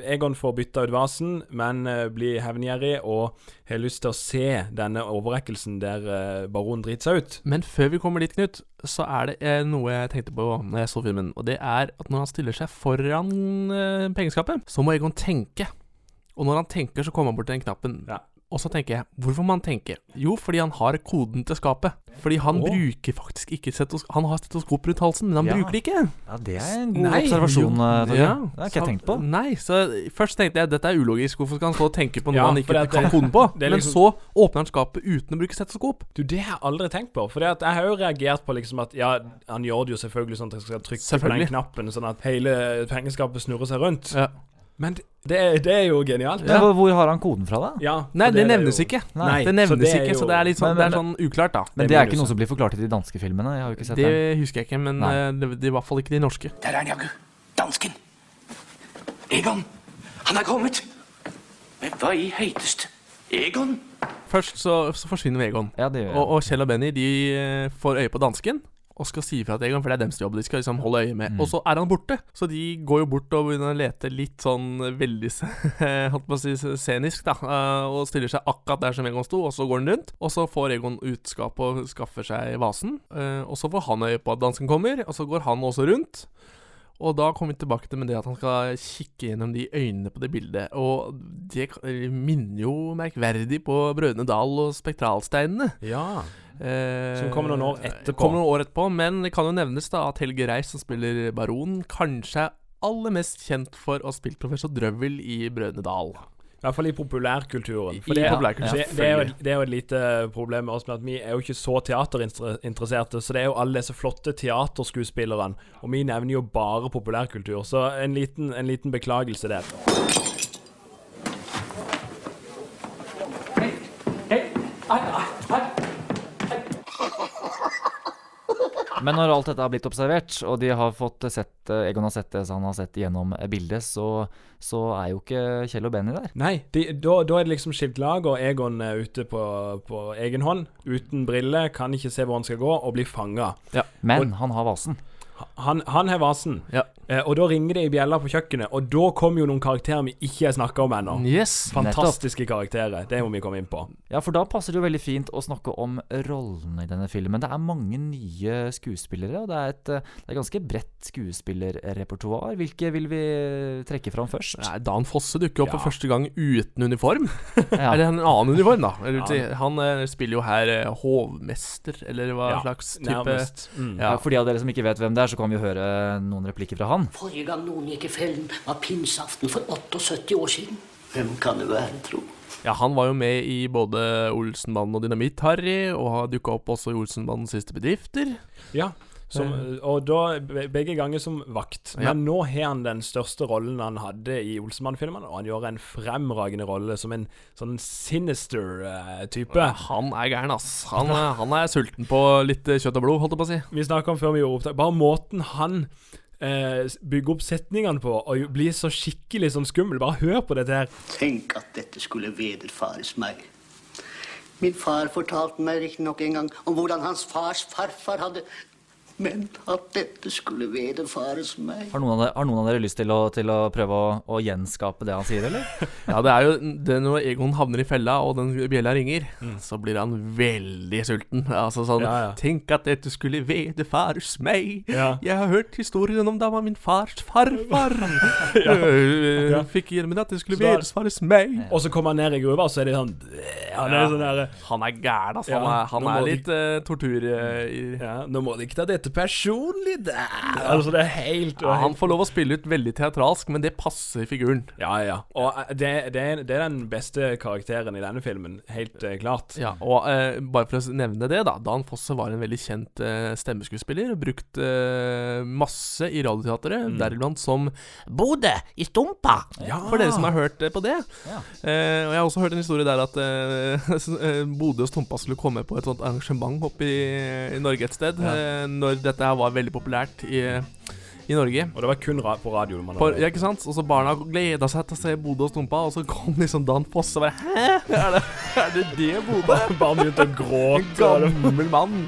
Egon får bytta ut vasen, men blir hevngjerrig og har lyst til å se denne overrekkelsen der uh, baronen driter seg ut. Men før vi kommer dit, Knut, så er det noe jeg tenkte på når jeg så filmen. Og det er at når han stiller seg foran pengeskapet, så må Egon tenke. Og når han tenker, så kommer han bort til den knappen. Og så tenker jeg, hvorfor må han tenke? Jo, fordi han har koden til skapet. Fordi han oh. bruker faktisk ikke stetoskop Han har stetoskop rundt halsen, men han Ja. bruker det ikke. Ja, det er en god observasjon, jo. eh, Ja, Det har ikke jeg tenkt på. Nei, så først tenkte jeg dette er ulogisk. Hvorfor skal han stå og tenke på noe Ja, han ikke det- kan koden på? er Men liksom- så åpner han skapet uten å bruke stetoskop. Du, det har jeg aldri tenkt på. For jeg har jo reagert på liksom at Ja, han gjør det jo selvfølgelig sånn at jeg skal trykke på den knappen, sånn at hele pengeskapet snurrer seg rundt. Ja. Men det, det, er- jo genialt. Ja. hvor, hvor har han koden fra, da? Ja, Nei, det, det nevnes jo- ikke. Nei, det nevnes så det ikke, jo- så det er litt sånn, Men- det er sånn uklart, da. Men det er ikke noe som blir forklart i de danske filmene? Jeg har jo ikke sett Det den. husker jeg ikke, men Nei. eh, det, det er i hvert fall ikke de norske. Der er han jaggu. Dansken. Egon, han er kommet. Men hva i høyteste? Egon? Først så, så forsvinner Egon. Ja, det gjør jeg. Og, og Kjell og Benny de eh, får øye på dansken og skal si ifra til Egon, for det er deres jobb. De skal liksom holde øye med. Mm. Og så er han borte. Så de går jo bort og begynner å lete litt sånn veldig holdt på å si scenisk, da. eh, Og stiller seg akkurat der som Egon sto, og så går han rundt. Og så får Egon ut skapet og skaffer seg vasen. eh, Og så får han øye på at dansken kommer, og så går han også rundt. Og da kommer vi tilbake til med det at han skal kikke gjennom de øynene på det bildet. Og det minner jo merkverdig på Brødrene Dal og Spektralsteinene. Ja. Eh, Som kommer noen år etterpå. Kommer noen år etterpå, Men det kan jo nevnes da at Helge Reis, som spiller baron, kanskje er aller mest kjent for å ha spilt professor Drøvel i Brødrene Dal. I hvert fall i populærkulturen. I populærkulturen, det, det, er jo, det er jo et lite problem med oss med at vi er jo ikke så teaterinteresserte. Så det er jo alle disse flotte teaterskuespillerne, og vi nevner jo bare populærkultur. Så en liten, en liten beklagelse der. Men når alt dette har blitt observert, og de har fått sett eh, Egon har sett det så han har sett gjennom bildet, så, så er jo ikke Kjell og Benny der. Nei, de, da, da er det liksom skilt lag, og Egon er ute på, på egen hånd, uten briller, kan ikke se hvor han skal gå, og blir fanga. Men han har vasen. Han, han har vasen, eh, og da ringer det i bjella på kjøkkenet, og da kommer jo noen karakterer vi ikke har snakka om ennå. Yes. Fantastiske karakterer. Det må vi komme inn på. Ja, for da passer det jo veldig fint å snakke om rollene i denne filmen. Det er mange nye skuespillere, og det er et, eh, det er ganske bredt skuespillerrepertoar. Hvilke vil vi trekke fram først? Nei, Dan Fosse dukker opp Ja. for første gang uten uniform. Ja. Eller en annen uniform, da. Eller, Ja. Han eh, spiller jo her eh, hovmester, eller hva Ja, slags type nærmest. Mm. Ja. For de av dere som ikke vet hvem det er, så kan vi jo høre noen replikker fra han. Forrige gang noen gikk i fellen, var pinseaften for 78 år siden. Hvem kan det være, tro? Ja, han var jo med i både Olsenbanden og Dynamitt-Harry, og har dukka opp også i Olsenbandens siste bedrifter. Ja. Som, og da begge ganger som vakt. Men Ja. nå har han den største rollen han hadde i Olsenmann-filmene, og han gjør en fremragende rolle som en sånn sinister uh, type. Han er gæren, ass. Han, eh, han er sulten på litt eh, kjøtt og blod, holdt jeg på å si. Vi snakka om før vi gjorde opptak Bare måten han eh, bygge opp setningene på og bli så skikkelig sånn skummel. Bare hør på dette her. Tenk at dette skulle vederfares meg. Min far fortalte meg riktignok en gang om hvordan hans fars farfar hadde Men at dette skulle vederfares meg Har noen av dere, har noen av dere lyst til å, til å prøve å, å gjenskape det han sier, eller? Ja, det er jo det når Egon havner i fella, og den bjella ringer, så blir han veldig sulten. Altså sånn Mm. Ja, ja. Tenk at dette skulle vederfares meg. Ja. Jeg har hørt historien om da var min fars farfar. Ja. Øh, Ja. Fikk hjelmen at det skulle vederfares meg. Og så kommer han ned i gruva, og så er det sånn Han er Ja. sånn der Han er gæren, altså. Ja, han er, han er litt de- litt eh, tortur... Uh, i ja, Nå må de ikke ta dette personlig der. Altså, det er helt ja, Han får lov å spille ut veldig teatralsk, men det passer figuren. Ja, ja. Og eh, det, det, er, det er den beste karakteren i denne filmen. Helt uh, klart. Ja, og uh, bare for å nevne det, da. Dan Fosse var en veldig kjent uh, stemmeskuespiller. Brukt masse i Radioteatret, Mm. deriblant som Bodø i Stumpa! Ja. For dere som har hørt på det. Ja. Eh, og jeg har også hørt en historie der at Bodø og Stumpa skulle komme på et sånt arrangement oppe i, i Norge et sted, Ja. eh, når dette her var veldig populært i, i Norge. Og det var kun ra på radio. Man For, ja, ikke sant? Og så barna gleda seg til å se Bodø og Stumpa, og så kom liksom Dan Foss og bare Hæ? Er det er det, det Bodø? Bare begynte å gråte. En gammel mann.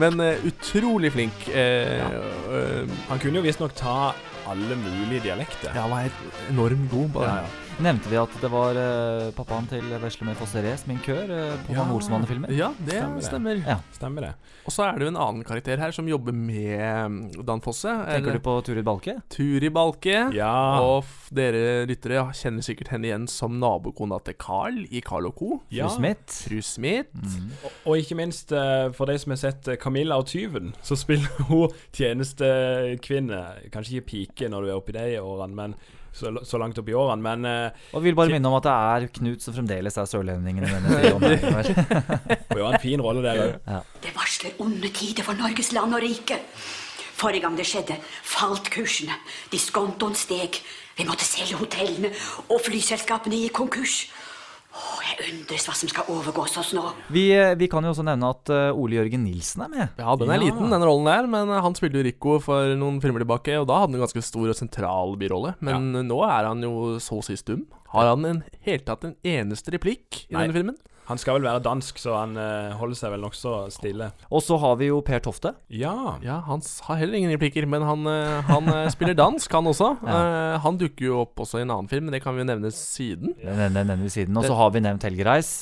Men uh, utrolig flink. eh, eh, Han kunne jo visstnok ta alle mulige dialekter. ja, han var enormt god på det. Ja, ja. Nevnte vi at det var uh, pappaen til Veslemøy Rees, min kør, uh, på Van Olsenmann-filmer? Ja, det Stemmer det. stemmer. Ja. Stemmer det. Og så er det jo en annen karakter her som jobber med mm, Dan Fosse. Tenker du på Turid Balke? Turid Balke. Ja. Og f dere lyttere kjenner sikkert henne igjen som nabokona til Carl i Carl og co. Ja. Fru Smith? Fru Smith. Og, og ikke minst uh, for de som har sett eh, Camilla og tyven, så spiller hun tjenestekvinne. Kanskje ikke pike når du er oppi de årene, men så, så langt opp i årene, men uh, Og vil bare minne om at det er Knut som fremdeles er sørlendingen i denne. Og gjør en fin rolle der òg. ja. Det varsler onde tider for Norges land og rike. Forrige gang det skjedde, falt kursene. Diskontoen steg. Vi måtte selge hotellene, og flyselskapene gikk konkurs. Undres hva som skal overgås oss nå. Vi, eh, vi kan jo også nevne at eh, Ole Jørgen Nilsen er med. Ja, den er Ja. liten, den rollen der, men eh, han spilte jo Rico for noen filmer tilbake, og da hadde han en ganske stor og sentral birolle. Men nå er han jo så å si stum. Har han en helt tatt en eneste replikk i Nei. denne filmen? Han skal vel være dansk, så han uh, holder seg vel nokså stille. Og så har vi jo Per Tofte. Ja. Ja, han har heller ingen replikker, men han, uh, han eh, spiller dansk, han også. Eh, han dukker jo opp også i en annen film, men det kan vi jo nevne siden. Den den- den nevner vi siden. Og så har vi nevnt Helge Reis.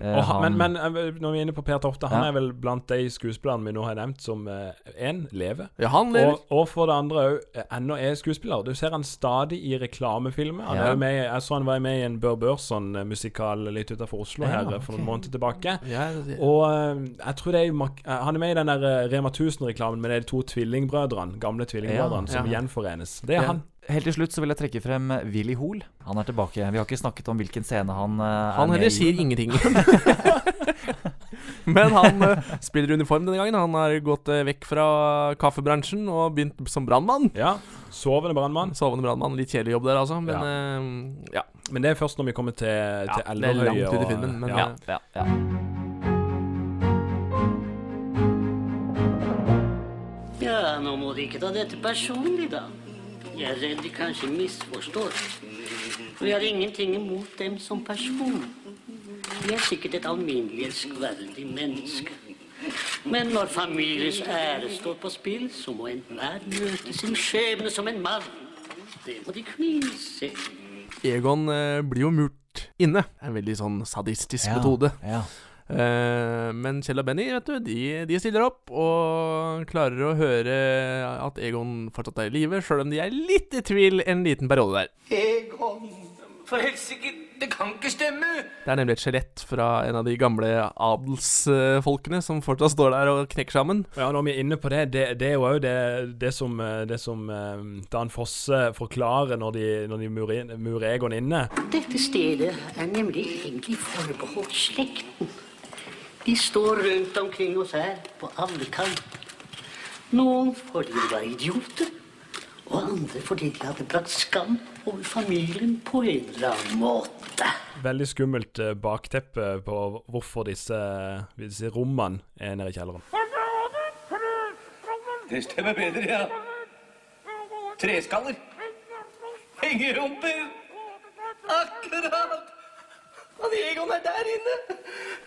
Eh, han, men, men eh, når vi er inne på Per Tofte, han Ja. er vel blant de skuespillerne vi nå har nevnt som én lever. Ja, han lever. Og, og for det andre òg ennå er skuespiller. Du ser han stadig i reklamefilmer. Han Ja. med, jeg så han var med i en Bør Børson-musikal litt utenfor Oslo Ja, her okay. for noen måneder tilbake. Og eh, jeg tror det er eh, Han er med i den der eh, Rema 1000-reklamen med de to tvillingbrødrene, gamle tvillingbrødrene, som gjenforenes. Det er han. Helt til slutt så vil jeg trekke frem Willy Hoel. Han er tilbake. Vi har ikke snakket om hvilken scene han eh, Han er med heller sier ingenting. Men han eh, spiller uniform denne gangen. Han har gått eh, vekk fra kaffebransjen og begynt som brannmann. Ja. Sovende brannmann. Sovende brannmann. Litt kjedelig jobb der, altså. Men eh, ja. Men det er først når vi kommer til, til det er langt ut i og- filmen, men, ja. Ja, ja. Ja, nå må de ikke ta dette personlig, da. Jeg er redd de kanskje misforstår. For jeg har ingenting imot dem som person. De er sikkert et alminnelig elskverdig menneske. Men når familiens ære står på spill, så må enhver møte sin skjebne som en mann. Det må de knise. Egon eh, blir jo murt inne. En veldig sånn sadistisk Ja, metode. ja. Eh, men Kjell og Benny vet du, de, de stiller opp og klarer å høre at Egon fortsatt er i live, sjøl om de er litt i tvil en liten periode der. Egon For helsike, det kan ikke stemme! Det er nemlig et skjelett fra en av de gamle adelsfolkene som fortsatt står der og knekker sammen. Ja, når vi er inne på det, det, det er jo òg det, det som, eh, det som eh, Dan Fosse forklarer når de, når de murer, inn- murer Egon inne. Dette stedet er nemlig egentlig forbeholdt slekten. De står rundt omkring oss her, på alle kanter. Noen fordi de var idioter, og andre fordi de hadde brakt skam over familien på en eller annen måte. Veldig skummelt eh, bakteppe på hvorfor disse, disse rommene er nede i kjelleren. Det stemmer bedre, ja. Treskaller. Hengerumper. Akkurat. Og Egon er der inne.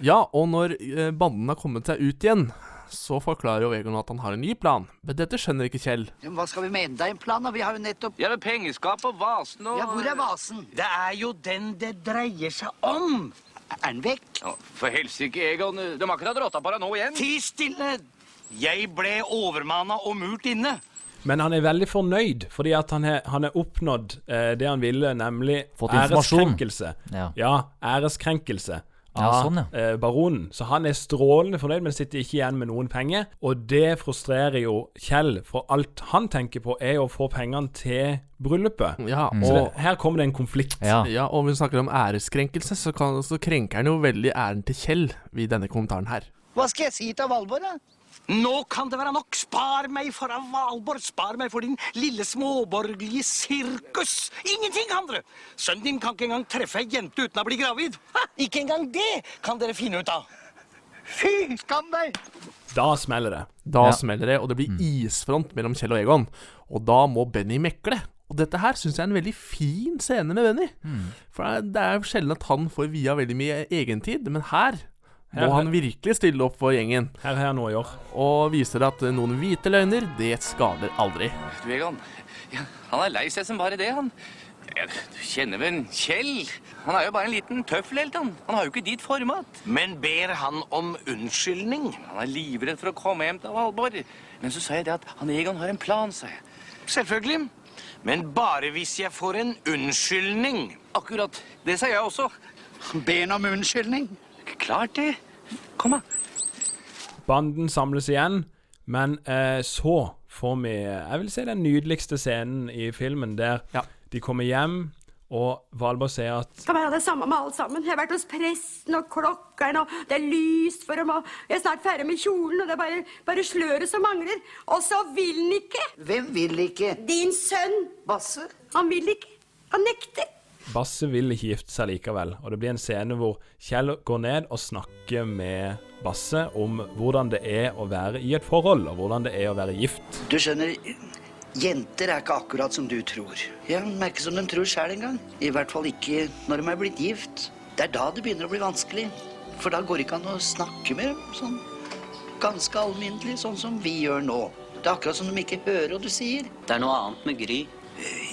Ja, og når eh, banden har kommet seg ut igjen, så forklarer jo Egon at han har en ny plan. Men dette skjønner ikke Kjell. Men hva skal vi med enda en plan, da? Vi har jo nettopp Ja, men pengeskap og vasen og Ja, hvor er vasen? Det er jo den det dreier seg om. Er den vekk? Ja, For helsike, Egon. De har akkurat rotta på deg nå igjen. Ti stille! Jeg ble overmanna og murt inne. Men han er veldig fornøyd, fordi at han har oppnådd eh, det han ville, nemlig Fått æreskrenkelse. Ja. æreskrenkelse Ja, av sånn, ja. eh, baronen. Så han er strålende fornøyd, men sitter ikke igjen med noen penger. Og det frustrerer jo Kjell, for alt han tenker på, er å få pengene til bryllupet. Ja, Så det, og, her kommer det en konflikt. Ja. ja, og vi snakker om æreskrenkelse, så, kan, så krenker han jo veldig æren til Kjell i denne kommentaren her. Hva skal jeg si til Valborg, da? Nå kan det være nok. Spar meg for av Valborg. Spar meg for din lille småborgerlige sirkus. Ingenting, andre. Sønnen din kan ikke engang treffe ei jente uten å bli gravid. Ha, ikke engang det kan dere finne ut av. Fy skam deg! Da smeller det. Da Ja. smeller det, og det blir isfront mellom Kjell og Egon. Og da må Benny mekle. Og dette her syns jeg er en veldig fin scene med Benny. For det er- sjelden at han får via veldig mye egentid, men her må Her- han virkelig stille opp for gjengen. Her har jeg noe å gjøre. Og viser at noen hvite løgner, det skader aldri. Du, Egon. Ja, han er lei seg som bare det, han. Ja, Du kjenner vel Kjell? Han er jo bare en liten tøffelhelt, han. Han har jo ikke ditt format. Men ber han om unnskyldning? Han er livredd for å komme hjem til Valborg. Men så sa jeg det at han Egon har en plan, sa jeg. Selvfølgelig. Men bare hvis jeg får en unnskyldning. Akkurat. Det sa jeg også. Be han om unnskyldning. Klart det. Kom, da. Banden samles igjen, men eh, så får vi Jeg vil si den nydeligste scenen i filmen, der de kommer hjem, og Valborg sier at Skal være det samme med alle sammen. Jeg har vært hos presten og klokkeren, og det er lyst for dem, og jeg er snart ferdig med kjolen, og det er bare, bare sløret som mangler. Og så vil han ikke! Hvem vil ikke? Din sønn! Basse? Han vil ikke. Han nekter. Basse vil ikke gifte seg likevel, og det blir en scene hvor Kjell går ned og snakker med Basse om hvordan det er å være i et forhold, og hvordan det er å være gift. Du skjønner, jenter er ikke akkurat som du tror. Ja, er ikke som de tror sjøl engang. I hvert fall ikke når de er blitt gift. Det er da det begynner å bli vanskelig. For da går det ikke an å snakke med dem sånn ganske alminnelig, sånn som vi gjør nå. Det er akkurat som de ikke hører hva du sier. Det er noe annet med Gry.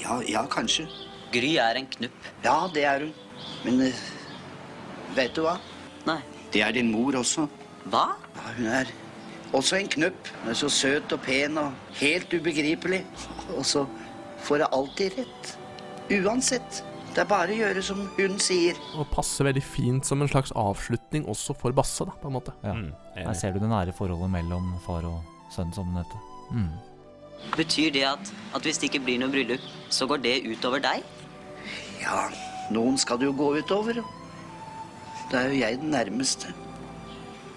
Ja, ja, kanskje. Gry er en knupp. Ja, det er hun. Men eh, vet du hva? Nei. Det er din mor også. Hva? Ja, hun er også en knupp. Hun er så søt og pen og helt ubegripelig. Og så får jeg alltid rett. Uansett. Det er bare å gjøre som hun sier. Og passer veldig fint som en slags avslutning også for Basse, da, på en måte. Ja. Mm, Her ser du det nære forholdet mellom far og sønn, som det heter. Mm. Betyr det at, at hvis det ikke blir noe bryllup, så går det utover deg? Ja, noen skal det jo gå utover. Da er jo jeg den nærmeste.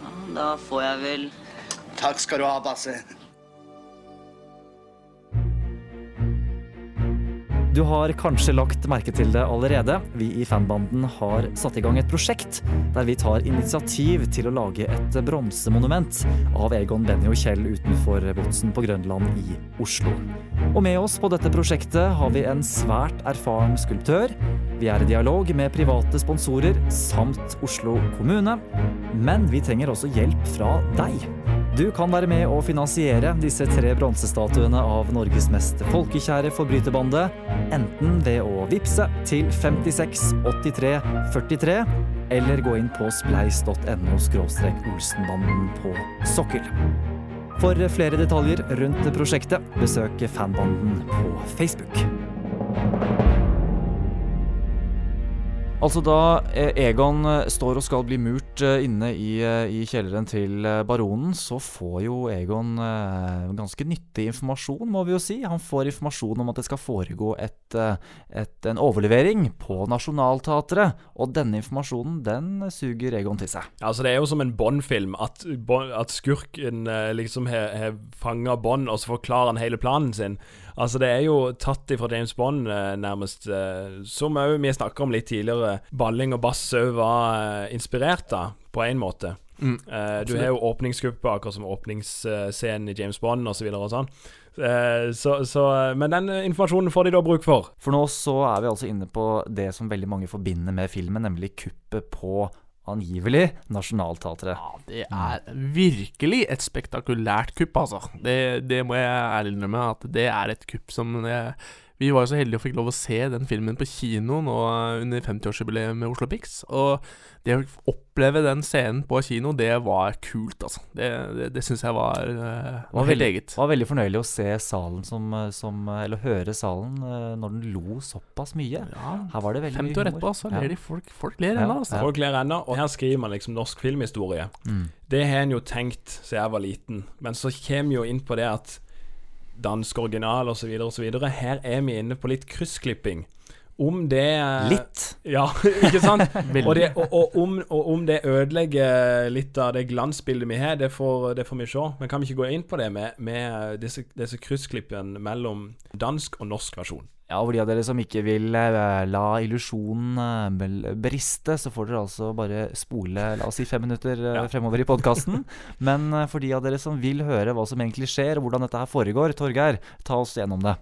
Ja, da får jeg vel Takk skal du ha, Basse. Du har kanskje lagt merke til det allerede. Vi i fanbanden har satt i gang et prosjekt der vi tar initiativ til å lage et bronsemonument av Egon, Benny og Kjell utenfor Botsen på Grønland i Oslo. Og med oss på dette prosjektet har vi en svært erfaren skulptør. Vi er i dialog med private sponsorer samt Oslo kommune. Men vi trenger også hjelp fra deg. Du kan være med å finansiere disse tre bronsestatuene av Norges mest folkekjære forbryterbande, enten ved å vippse til 56 83 43, eller gå inn på spleis.no olsenbanden på sokkel. For flere detaljer rundt prosjektet, besøk fanbanden på Facebook. Altså da eh, Egon eh, står og skal bli murt eh, inne i, i kjelleren til baronen, så får jo Egon ganske nyttig informasjon, må vi jo si. Han får informasjon om at det skal foregå et, et, en overlevering på Nationaltheatret. Og denne informasjonen, den suger Egon til seg. Altså Det er jo som en Bond-film, at, at skurken liksom har fanga Bond, og så forklarer han hele planen sin. Altså Det er jo tatt ifra James Bond, eh, nærmest. eh, som òg vi snakka om litt tidligere. Balling og Bass òg var eh, inspirert av, på en måte. Mm, Eh, du har jo åpningskuppet, akkurat som åpningsscenen i James Bond osv. Så, videre og sånn. Eh, så, så, men den informasjonen får de da bruk for. For nå så er vi altså inne på det som veldig mange forbinder med filmen, nemlig kuppet på angivelig Nationaltheatret. Det er virkelig et spektakulært kupp, altså. Det, det må jeg ærlig innrømme, at det er et kupp som jeg, Vi var jo så heldige og fikk lov å se den filmen på kino nå under 50-årsjubileet med Oslo Pix. Og det å oppleve den scenen på kino, det var kult, altså. Det, det, det syns jeg var, eh, var helt veldig, eget. var veldig fornøyelig å se salen som, som Eller høre salen eh, når den lo såpass mye. Her var det veldig 50 år etterpå, så ler de folk- folk ler Ja, ennå, altså. Folk ler ennå, og her skriver man liksom norsk filmhistorie. Mm. Det har en jo tenkt siden jeg var liten, men så kommer jo inn på det at dansk original osv. osv. Her er vi inne på litt kryssklipping. Om det Litt? Ja, ikke sant? Og, det, og, og, om, og om det ødelegger litt av det glansbildet vi har, det får, det får vi se. Men kan vi ikke gå inn på det med, med disse, disse kryssklippene mellom dansk og norsk versjon? Ja, og for de av dere som ikke vil eh, la illusjonen eh, briste, så får dere altså bare spole la oss si fem minutter eh, fremover i podkasten. Men eh, for de av dere som vil høre hva som egentlig skjer, og hvordan dette her foregår, Torgeir, ta oss gjennom det.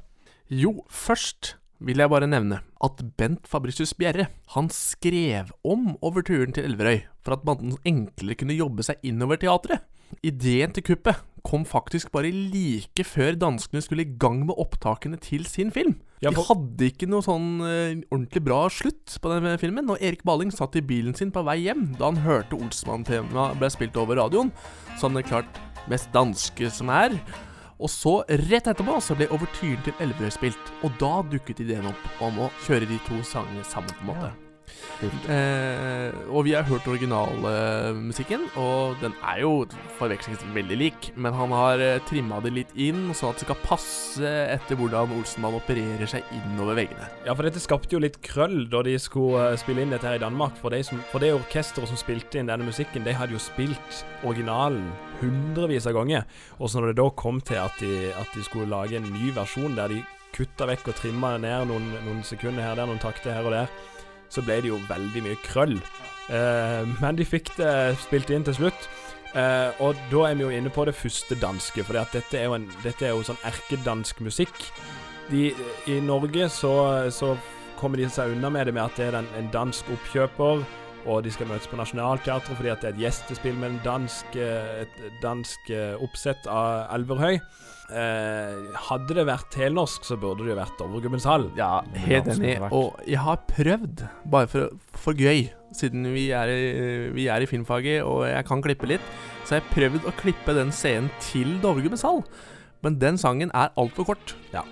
Jo, først vil jeg bare nevne at Bent Fabricius Bjerre han skrev om overturen til Elverøy for at banden enklere kunne jobbe seg innover teatret. Ideen til kuppet kom faktisk bare like før danskene skulle i gang med opptakene til sin film. De hadde ikke noe sånn eh, ordentlig bra slutt på den filmen, og Erik Balling satt i bilen sin på vei hjem da han hørte Olsmann-temaet ble spilt over radioen, som det klart mest danske som er. Og så, rett etterpå, så ble overtyren til Elverøy spilt, og da dukket ideen opp om å kjøre de to sangene sammen, på en måte. Eh, og vi har hørt originalmusikken, og den er jo forvekslingsvis veldig lik, men han har eh, trimma det litt inn, sånn at det skal passe etter hvordan Olsenmann opererer seg innover veggene. Ja, for dette skapte jo litt krøll da de skulle eh, spille inn dette her i Danmark. For, de som, for det orkesteret som spilte inn denne musikken, de hadde jo spilt originalen hundrevis av ganger. Og så når det da kom til at de, at de skulle lage en ny versjon der de kutta vekk og trimma ned noen, noen sekunder her der, noen takter her og der, så ble det jo veldig mye krøll. Eh, men de fikk det spilt inn til slutt. Eh, og da er vi jo inne på det første danske, for dette dette er jo sånn erkedansk musikk. De, I Norge så, så kommer de seg unna med det med at det er en, en dansk oppkjøper, og de skal møtes på Nationaltheatret fordi at det er et gjestespill med en dansk, eh, et dansk eh, oppsett av Elverhøy. Eh, hadde det vært helnorsk, så burde det jo vært Dovregubbens hall. Ja, helt enig. Og jeg har prøvd, bare for, for gøy, siden vi er, i, vi er i filmfaget og jeg kan klippe litt, så har jeg prøvd å klippe den scenen til Dovregubbens hall. Men den sangen er altfor kort. Ja,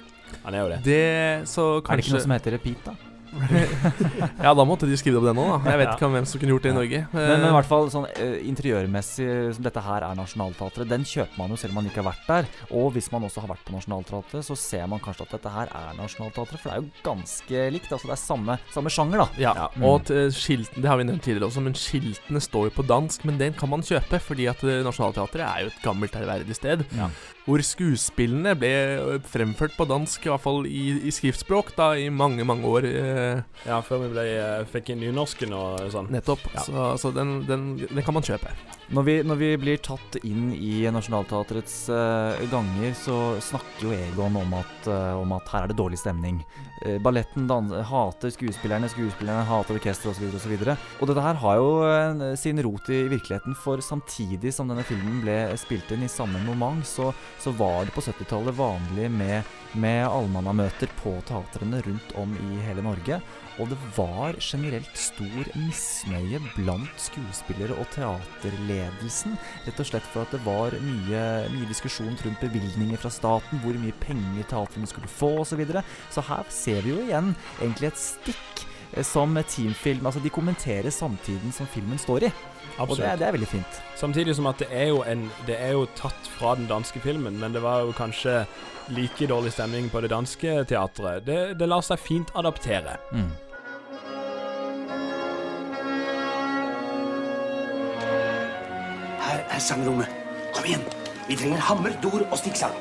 han er jo det. Det, så Er det ikke noe som heter repeat, da? ja, da måtte de skrive det opp den òg, da. Jeg vet Ja. ikke hvem som kunne gjort det i Norge. Men, men i hvert fall sånn eh, interiørmessig, som dette her er Nationaltheatret, den kjøper man jo selv om man ikke har vært der. Og hvis man også har vært på Nationaltheatret, så ser man kanskje at dette her er Nationaltheatret, for det er jo ganske likt. Altså det er samme, samme sjanger, da. Ja, Mm. og til skiltene, det har vi nevnt tidligere også, men skiltene står jo på dansk, men den kan man kjøpe, fordi at eh, Nationaltheatret er jo et gammelt ærverdig sted. Ja. Hvor skuespillene ble eh, fremført på dansk, i hvert fall i, i skriftspråk, da, i mange, mange år. Eh, Ja, før vi ble, eh, fikk inn nynorsken og sånn. nettopp. Ja. Så, så den, den, den kan man kjøpe. Når vi, når vi blir tatt inn i Nationaltheatrets uh, ganger, så snakker jo Egon om at, uh, om at her er det dårlig stemning. Uh, balletten hater skuespillerne, skuespillerne hater orkesteret osv. Og, så og dette her har jo sin rot i virkeligheten, for samtidig som denne filmen ble spilt inn i samme moment, så, så var det på 70-tallet vanlig med, med allmannamøter på teatrene rundt om i hele Norge. Og det var generelt stor misnøye blant skuespillere og teaterledelsen. Rett og slett for at det var mye, mye diskusjon rundt bevilgninger fra staten, hvor mye penger teatrene skulle få osv. Så, videre. så her ser vi jo igjen egentlig et stikk eh, som teamfilm. Altså de kommenterer samtiden som filmen står i. Og det, er- det er veldig fint. Samtidig som at det er, jo en, det er jo tatt fra den danske filmen, men det var jo kanskje like dårlig stemning på det danske teatret. Det, det lar seg fint adaptere. Mm. Her er sangrommet. Kom igjen. Vi trenger hammer, dor og stikksang.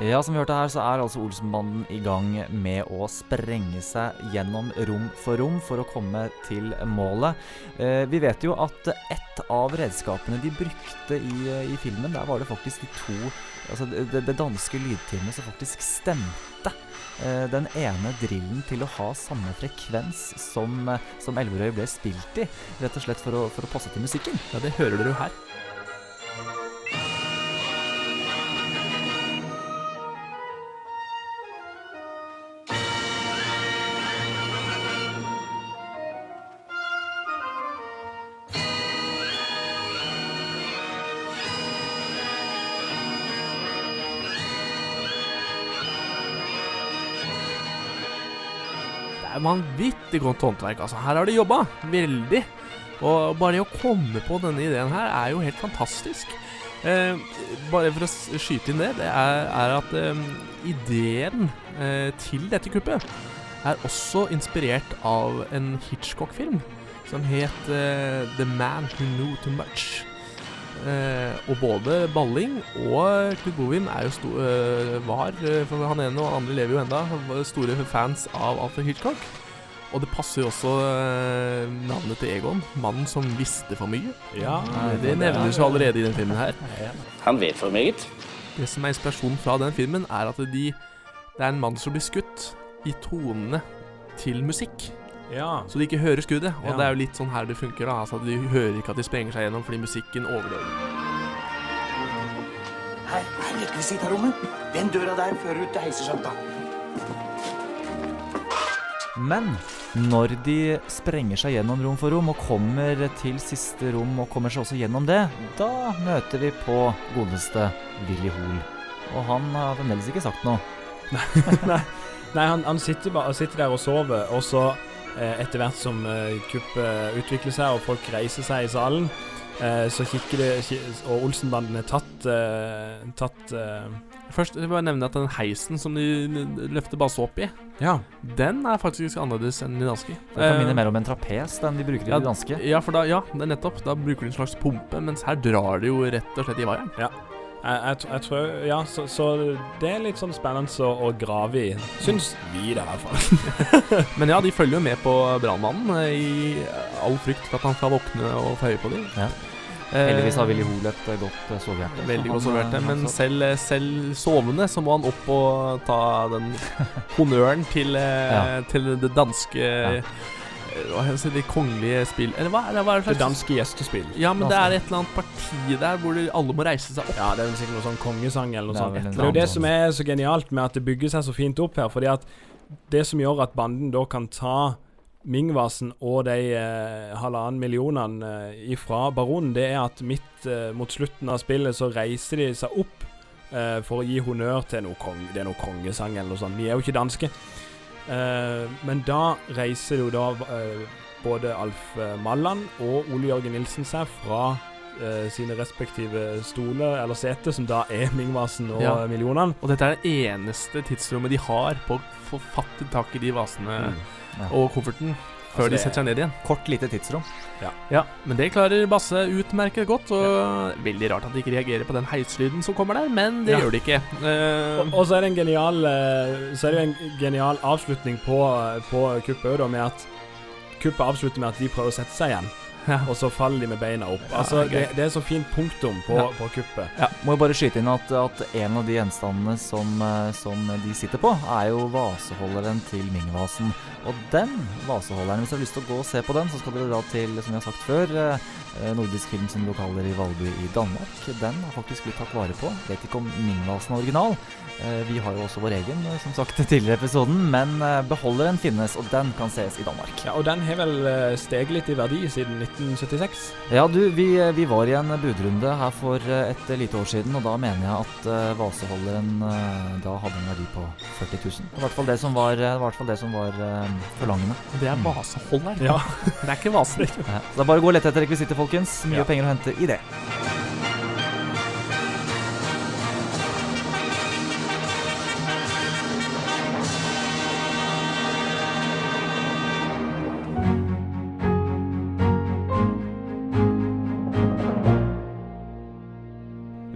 Ja, som vi hørte her, så er altså Olsenbanden i gang med å sprenge seg gjennom rom for rom for å komme til målet. Eh, vi vet jo at ett av redskapene de brukte i, i filmen, der var det faktisk de to Altså det, det danske lydteamet som faktisk stemte eh, den ene drillen til å ha samme frekvens som, som Elverøy ble spilt i. Rett og slett for å, for å passe til musikken. Ja, det hører dere jo her. Vanvittig godt håndverk. altså. Her har de jobba veldig. Og bare det å komme på denne ideen her er jo helt fantastisk. Eh, bare for å skyte inn det, det er, er at eh, ideen eh, til dette kuppet er også inspirert av en Hitchcock-film som het eh, The Man Who Knew Too Much. Eh, og både Balling og Knut Bovim er jo sto eh, var, eh, for han ene og han andre lever jo enda, store fans av Alfred Hitchcock. Og det passer jo også eh, navnet til Egon, mannen som visste for mye. Ja, det, er- nevnes jo allerede i den filmen her. Han vet for meget. Det som er inspirasjonen fra den filmen, er at de, det er en mann som blir skutt i tonene til musikk. Ja. Så de ikke hører skuddet. Og Ja. det er jo litt sånn her det funker. da Altså De hører ikke at de sprenger seg gjennom fordi musikken overdøver. Her, her rekvisitarommet. Den døra der fører ut til heisesjanta. Men når de sprenger seg gjennom rom for rom og kommer til siste rom og kommer seg også gjennom det, da møter vi på godeste Willy Hoel. Og han har fremdeles ikke sagt noe. Nei, Nei han, han sitter, bare, sitter der og sover, og så etter hvert som eh, kuppet utvikler seg og folk reiser seg i salen, eh, så kikker det Og Olsenbanden er tatt, eh, tatt eh, Først vil jeg bare nevne at den heisen som de løfter base opp i, Ja. den er faktisk annerledes enn de danske. Det kan Eh, minne mer om en trapes, den de bruker i ja, de danske. Ja, for da, ja, det er nettopp. Da bruker de en slags pumpe, mens her drar de jo rett og slett i vaieren. Ja. Jeg, jeg, jeg tror Ja, så, så det er litt sånn spennende å, å grave i. Syns vi det, i hvert fall. Men ja, de følger jo med på brannmannen eh, i all frykt for at han skal våkne og få øye på dem. Ja. Heldigvis har Willy Hoel et eh, godt eh, sovehjerte. Veldig godt sovehjerte, eh, Men selv, selv sovende så må han opp og ta den honnøren til, eh, Ja. til det danske eh, Hva heter det, kongelige spill Eller hva er det? Hva er det, Det slags- danske gjestespill. Ja, men det er et eller annet parti der hvor de, alle må reise seg opp. Ja, det er vel sikkert noe sånn kongesang eller noe sånt. det er jo det som er så genialt med at det bygger seg så fint opp her. Fordi at det som gjør at banden da kan ta Mingvasen og de eh, halvannen millionene eh, ifra baronen, det er at midt eh, mot slutten av spillet så reiser de seg opp eh, for å gi honnør til noe, kong, det er noe kongesang eller noe sånt. Vi er jo ikke danske. Eh, men da reiser jo da eh, både Alf Mallan Malland og Ole Jørgen Nilsen seg fra eh, sine respektive stoler eller seter, som da er Mingvasen og Ja. millionene. Og dette er det eneste tidsrommet de har på å få fatt tak i de vasene Ja. og kofferten før Altså, de setter seg ned igjen. Kort, lite tidsrom. Ja, Men det klarer Basse utmerket godt. Og Veldig rart at de ikke reagerer på den heislyden som kommer der, men det Ja. gjør de ikke. Uh, Og, og så er det en genial eh, Så er det en genial avslutning på, på kuppet òg, med at kuppet avslutter med at de prøver å sette seg igjen. Ja. Og så faller de med beina opp. Ja, altså, det, det er så fint punktum på, Ja. på kuppet. Må jo bare skyte inn at, at en av de gjenstandene som, eh, som de sitter på, er jo vaseholderen til Mingvasen. Og den vaseholderen, hvis du har lyst til å gå og se på den, så skal dere dra til, som jeg har sagt før, eh, Nordisk Film sine lokaler i Valby i Danmark. Den har faktisk blitt tatt vare på. Vet ikke om Mingvasen er original. Eh, Vi har jo også vår egen, eh, som sagt, tidligere i episoden, men eh, beholderen finnes, og den kan ses i Danmark. Ja, Og den har vel eh, steget litt i verdi siden 1976. Ja, du, vi, vi var i en budrunde her for eh, et lite år siden, og da mener jeg at vaseholderen eh, da hadde en verdi på 40 000. Det var i hvert fall det som var, det var, hvert fall det som var eh, forlangende. det er vaseholderen. Ja. det er ikke vasen. Ja, Så det er bare å gå og lette etter rekvisitter, folkens. Mye Ja. penger å hente i det.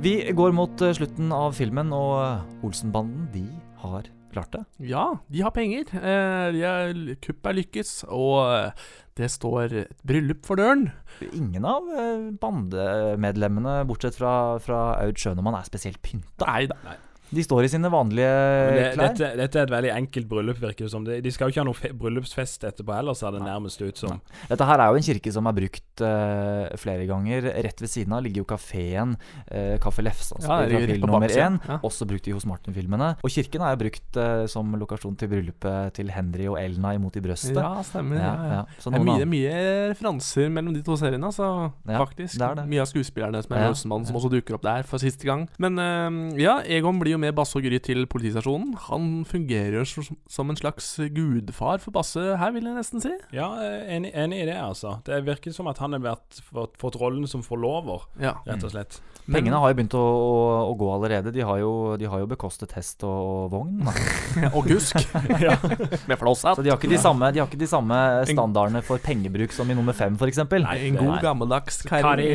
Vi går mot eh, slutten av filmen, og eh, Olsenbanden de har klart det. Ja, de har penger. Eh, de er, kuppet er lykkes, og eh, det står et bryllup for døren. Ingen av eh, bandemedlemmene, bortsett fra, fra Aud Schønemann, er spesielt pynta. Nei da. De står i sine vanlige det, klær. dette, dette er et veldig enkelt bryllup, virker det som. De, de skal jo ikke ha noe fe bryllupsfest etterpå heller, ser det nærmest ut som. Dette her er jo en kirke som er brukt uh, flere ganger. Rett ved siden av ligger jo kafeen uh, Kaffe Lefsa, Ja, film på nummer én. ja. Også brukt i Hos Martin-filmene. Og kirken er jo brukt uh, som lokasjon til bryllupet til Henry og Elna imot i brøstet. Ja, stemmer. Ja, ja. Så det er mye, mye referanser mellom de to seriene, altså, Ja, faktisk. det er det. Mye av skuespillerne som er Ja. Olsenmannen, som også dukker opp der for siste gang. Men eh, ja, Egon blir jo med Basse og Gry til politistasjonen. Han fungerer som- en slags gudfar for Basse her, vil jeg nesten si. Ja, eh, enig, enig i det, altså. Det virker som at han har vært, fått rollen som forlover, Ja. rett og slett. Pengene har jo begynt å, å, å gå allerede. De har jo, de har jo bekostet hest og vogn. og gusk. ja. Med flosshatt. Så de har, ikke de, samme, de har ikke de samme standardene for pengebruk som i nummer fem, f.eks. Nei, en god gammeldags karri.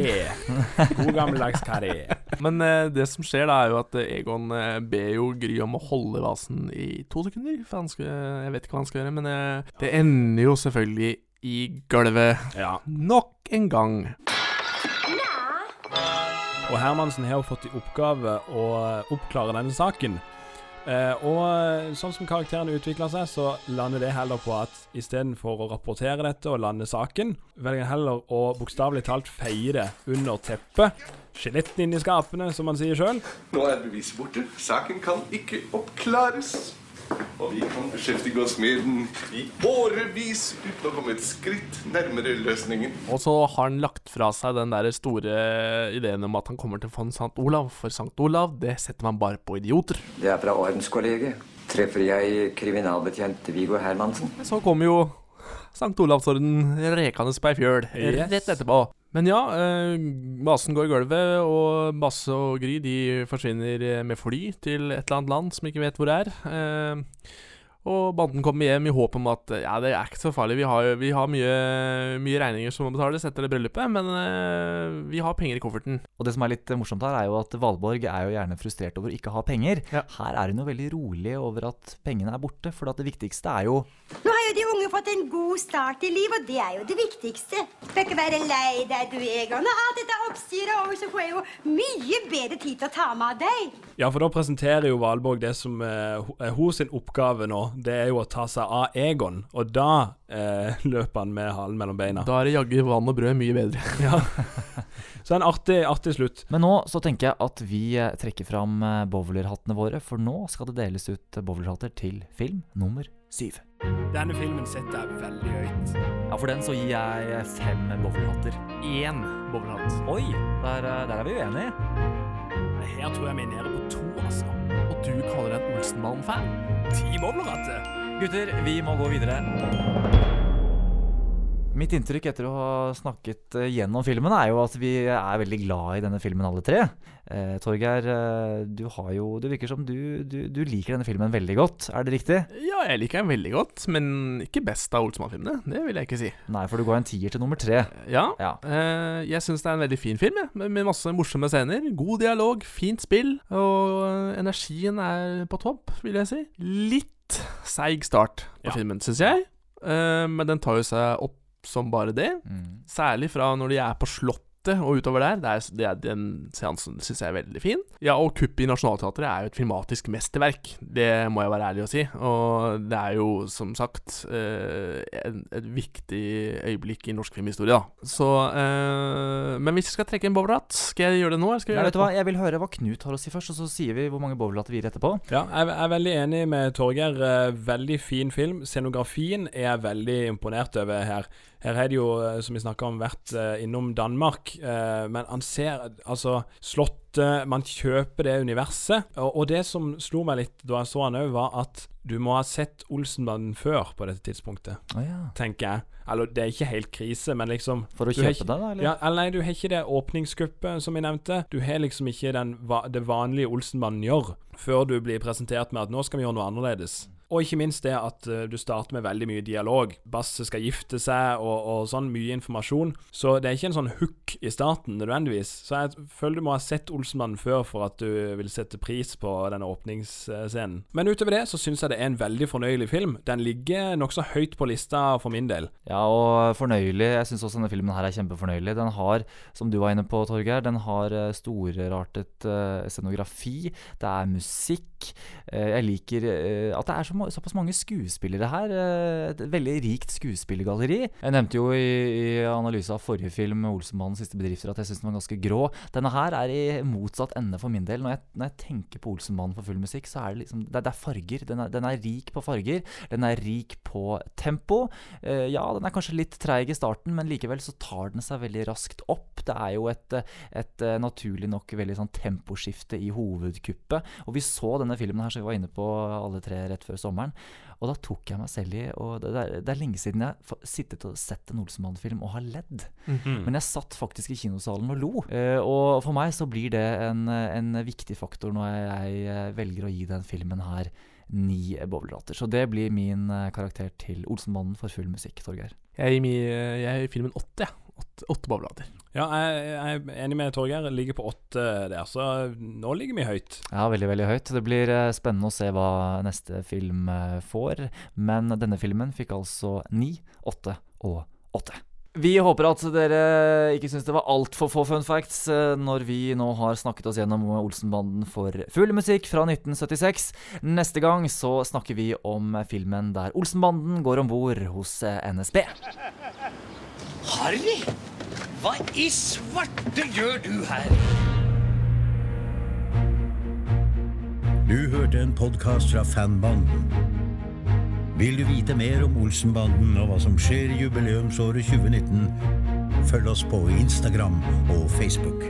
God gammeldags karri. Men eh, det som skjer da, er jo at eh, Egon eh, ber jo Gry om å holde vasen i to sekunder. For han skal, jeg vet ikke hva han skal gjøre, men eh, det ender jo selvfølgelig i gulvet. Nok en gang. Og Hermansen har jo fått i oppgave å oppklare denne saken. Eh, og eh, sånn som karakterene utvikler seg, så lander det heller på at istedenfor å rapportere dette og lande saken, velger en heller å bokstavelig talt feie det under teppet. Skjelettene inni skapene, som man sier sjøl. Nå er beviset borte. Saken kan ikke oppklares. Og vi kan beskjeftige oss med den i årevis uten å komme et skritt nærmere løsningen. Og så har han lagt fra seg den der store ideen om at han kommer til å få en Sankt Olav. For Sankt Olav, det setter man bare på idioter. Det er fra ordenskollegiet. Treffer jeg kriminalbetjent Viggo Hermansen? Så kommer jo Sankt Olavsorden rekende på ei fjøl Yes. rett etterpå. Men ja, eh, basen går i gulvet, og Basse og Gry de forsvinner eh, med fly til et eller annet land som ikke vet hvor det er. Eh, og banden kommer hjem i håp om at eh, ja, det er ikke så farlig. Vi har, vi har mye, mye regninger som må betales etter det bryllupet, men eh, vi har penger i kofferten. Og det som er litt morsomt her, er jo at Valborg er jo gjerne frustrert over å ikke ha penger. Her er hun jo veldig rolig over at pengene er borte, for at det viktigste er jo jo de unge fått en god start i livet, og det er jo det viktigste. Du bør ikke være lei deg, du, Egon. Når alt dette oppstyret er over, så får jeg jo mye bedre tid til å ta meg av deg. Ja, for da presenterer jo Valborg det som eh, er hos sin oppgave nå. Det er jo å ta seg av Egon, og da eh, løper han med halen mellom beina. Da er det jaggu vann og brød mye bedre. Ja. Så en artig, artig slutt. Men nå så tenker jeg at vi eh, trekker fram eh, bowlerhattene våre, for nå skal det deles ut eh, bowlerhatter til film nummer syv. Denne filmen setter jeg veldig høyt. Ja, for den så gir jeg fem bowlerhatter. Én bowlerhatt. Oi, der, eh, der er vi uenige. Her tror jeg vi er nede på to, altså. Og du kaller deg en Olsenmann-fan? Ti bowlerhatter? Gutter, vi må gå videre. Mitt inntrykk etter å ha snakket eh, gjennom filmen, er jo at vi er veldig glad i denne filmen alle tre. Eh, Torgeir, eh, du har jo Det virker som du, du, du liker denne filmen veldig godt, er det riktig? Ja, jeg liker den veldig godt, men ikke best av Olsmann-filmene. Det vil jeg ikke si. Nei, for du går en tier til nummer tre. Ja. eh, jeg syns det er en veldig fin film, jeg, med, med masse morsomme scener. God dialog, fint spill, og eh, energien er på topp, vil jeg si. Litt seig start på filmen, syns jeg, eh, men den tar jo seg opp som bare det. Særlig fra når de er på Slottet og utover der. Det er, det er Den seansen syns jeg er veldig fin. Ja, og kuppet i Nationaltheatret er jo et filmatisk mesterverk. Det må jeg være ærlig å si. Og det er jo, som sagt, eh, et, et viktig øyeblikk i norsk filmhistorie, da. Så eh, Men hvis jeg skal trekke en bowlerhatt, skal jeg gjøre det nå? Eller skal jeg gjøre vet du det hva? Jeg vil høre hva Knut har å si først, og så sier vi hvor mange bowlerhatter vi gir etterpå. Ja, jeg jeg er veldig enig med Torgeir. Eh, Veldig fin film. Scenografien er jeg veldig imponert over her. Her har de jo, eh, som vi snakka om, vært eh, innom Danmark. eh, Men han ser altså Slottet Man kjøper det universet. Og, det som slo meg litt da jeg så han òg, var at du må ha sett Olsenbanden før på dette tidspunktet. oh, ja. Tenker jeg. Eller det er ikke helt krise, men liksom For å kjøpe ikke- det, da, eller? Ja, eller nei, du har ikke det åpningskuppet som jeg nevnte. Du har liksom ikke den, det vanlige Olsenmannen gjør, før du blir presentert med at nå skal vi gjøre noe annerledes. Og ikke minst det at eh, du starter med veldig mye dialog. Basse skal gifte seg, og, og sånn. Mye informasjon. Så det er ikke en sånn hook i starten, nødvendigvis. Så jeg føler du må ha sett Olsenmannen før for at du vil sette pris på denne åpningsscenen. Men utover det så syns jeg det er en veldig fornøyelig film. Den ligger nokså høyt på lista for min del. Ja, og fornøyelig. Jeg syns også denne filmen her er kjempefornøyelig. Den har, som du var inne på, Torgeir, den har eh, storartet uh, scenografi. Det er musikk. Jeg liker at det er så, såpass mange skuespillere her. et veldig rikt skuespillergalleri. Jeg nevnte jo i, i analyse av forrige film, 'Olsenmannens siste bedrifter', at jeg syns den var ganske grå. Denne her er i motsatt ende for min del. Når jeg, når jeg tenker på Olsenmannen for full musikk, så er det liksom Det, det er farger. Den er, den er, rik på farger. Den er rik på tempo. ja, den er kanskje litt treig i starten, men likevel så tar den seg veldig raskt opp. Det er jo et, et naturlig nok veldig sånn temposkifte i hovedkuppet. Og vi så denne filmen her som vi var inne på alle tre rett før sommeren. Og da tok jeg meg selv i og det, er, det er lenge siden jeg har sittet og sett en Olsenmann-film og har ledd. Mm -hmm. Men jeg satt faktisk i kinosalen og lo. Uh, og for meg så blir det en, en viktig faktor når jeg, jeg velger å gi den filmen her ni boblerater. Så det blir min karakter til Olsenmannen for full musikk, Torgeir. Jeg gir filmen åtte, jeg. Åtte, åtte boblerater. Ja, jeg, jeg, er enig med Torgeir. Ligger på åtte der, så nå ligger vi høyt. Ja, veldig, veldig høyt. Det blir spennende å se hva neste film får. Men denne filmen fikk altså ni, åtte og åtte. Vi håper at dere ikke syns det var altfor få fun facts når vi nå har snakket oss gjennom Olsenbanden for full musikk fra 1976. Neste gang så snakker vi om filmen der Olsenbanden går om bord hos NSB. Harry, hva i svarte gjør du her? Du hørte en podkast fra Fanbanden. Vil du vite mer om Olsenbanden og hva som skjer i jubileumsåret 2019, følg oss på Instagram og Facebook.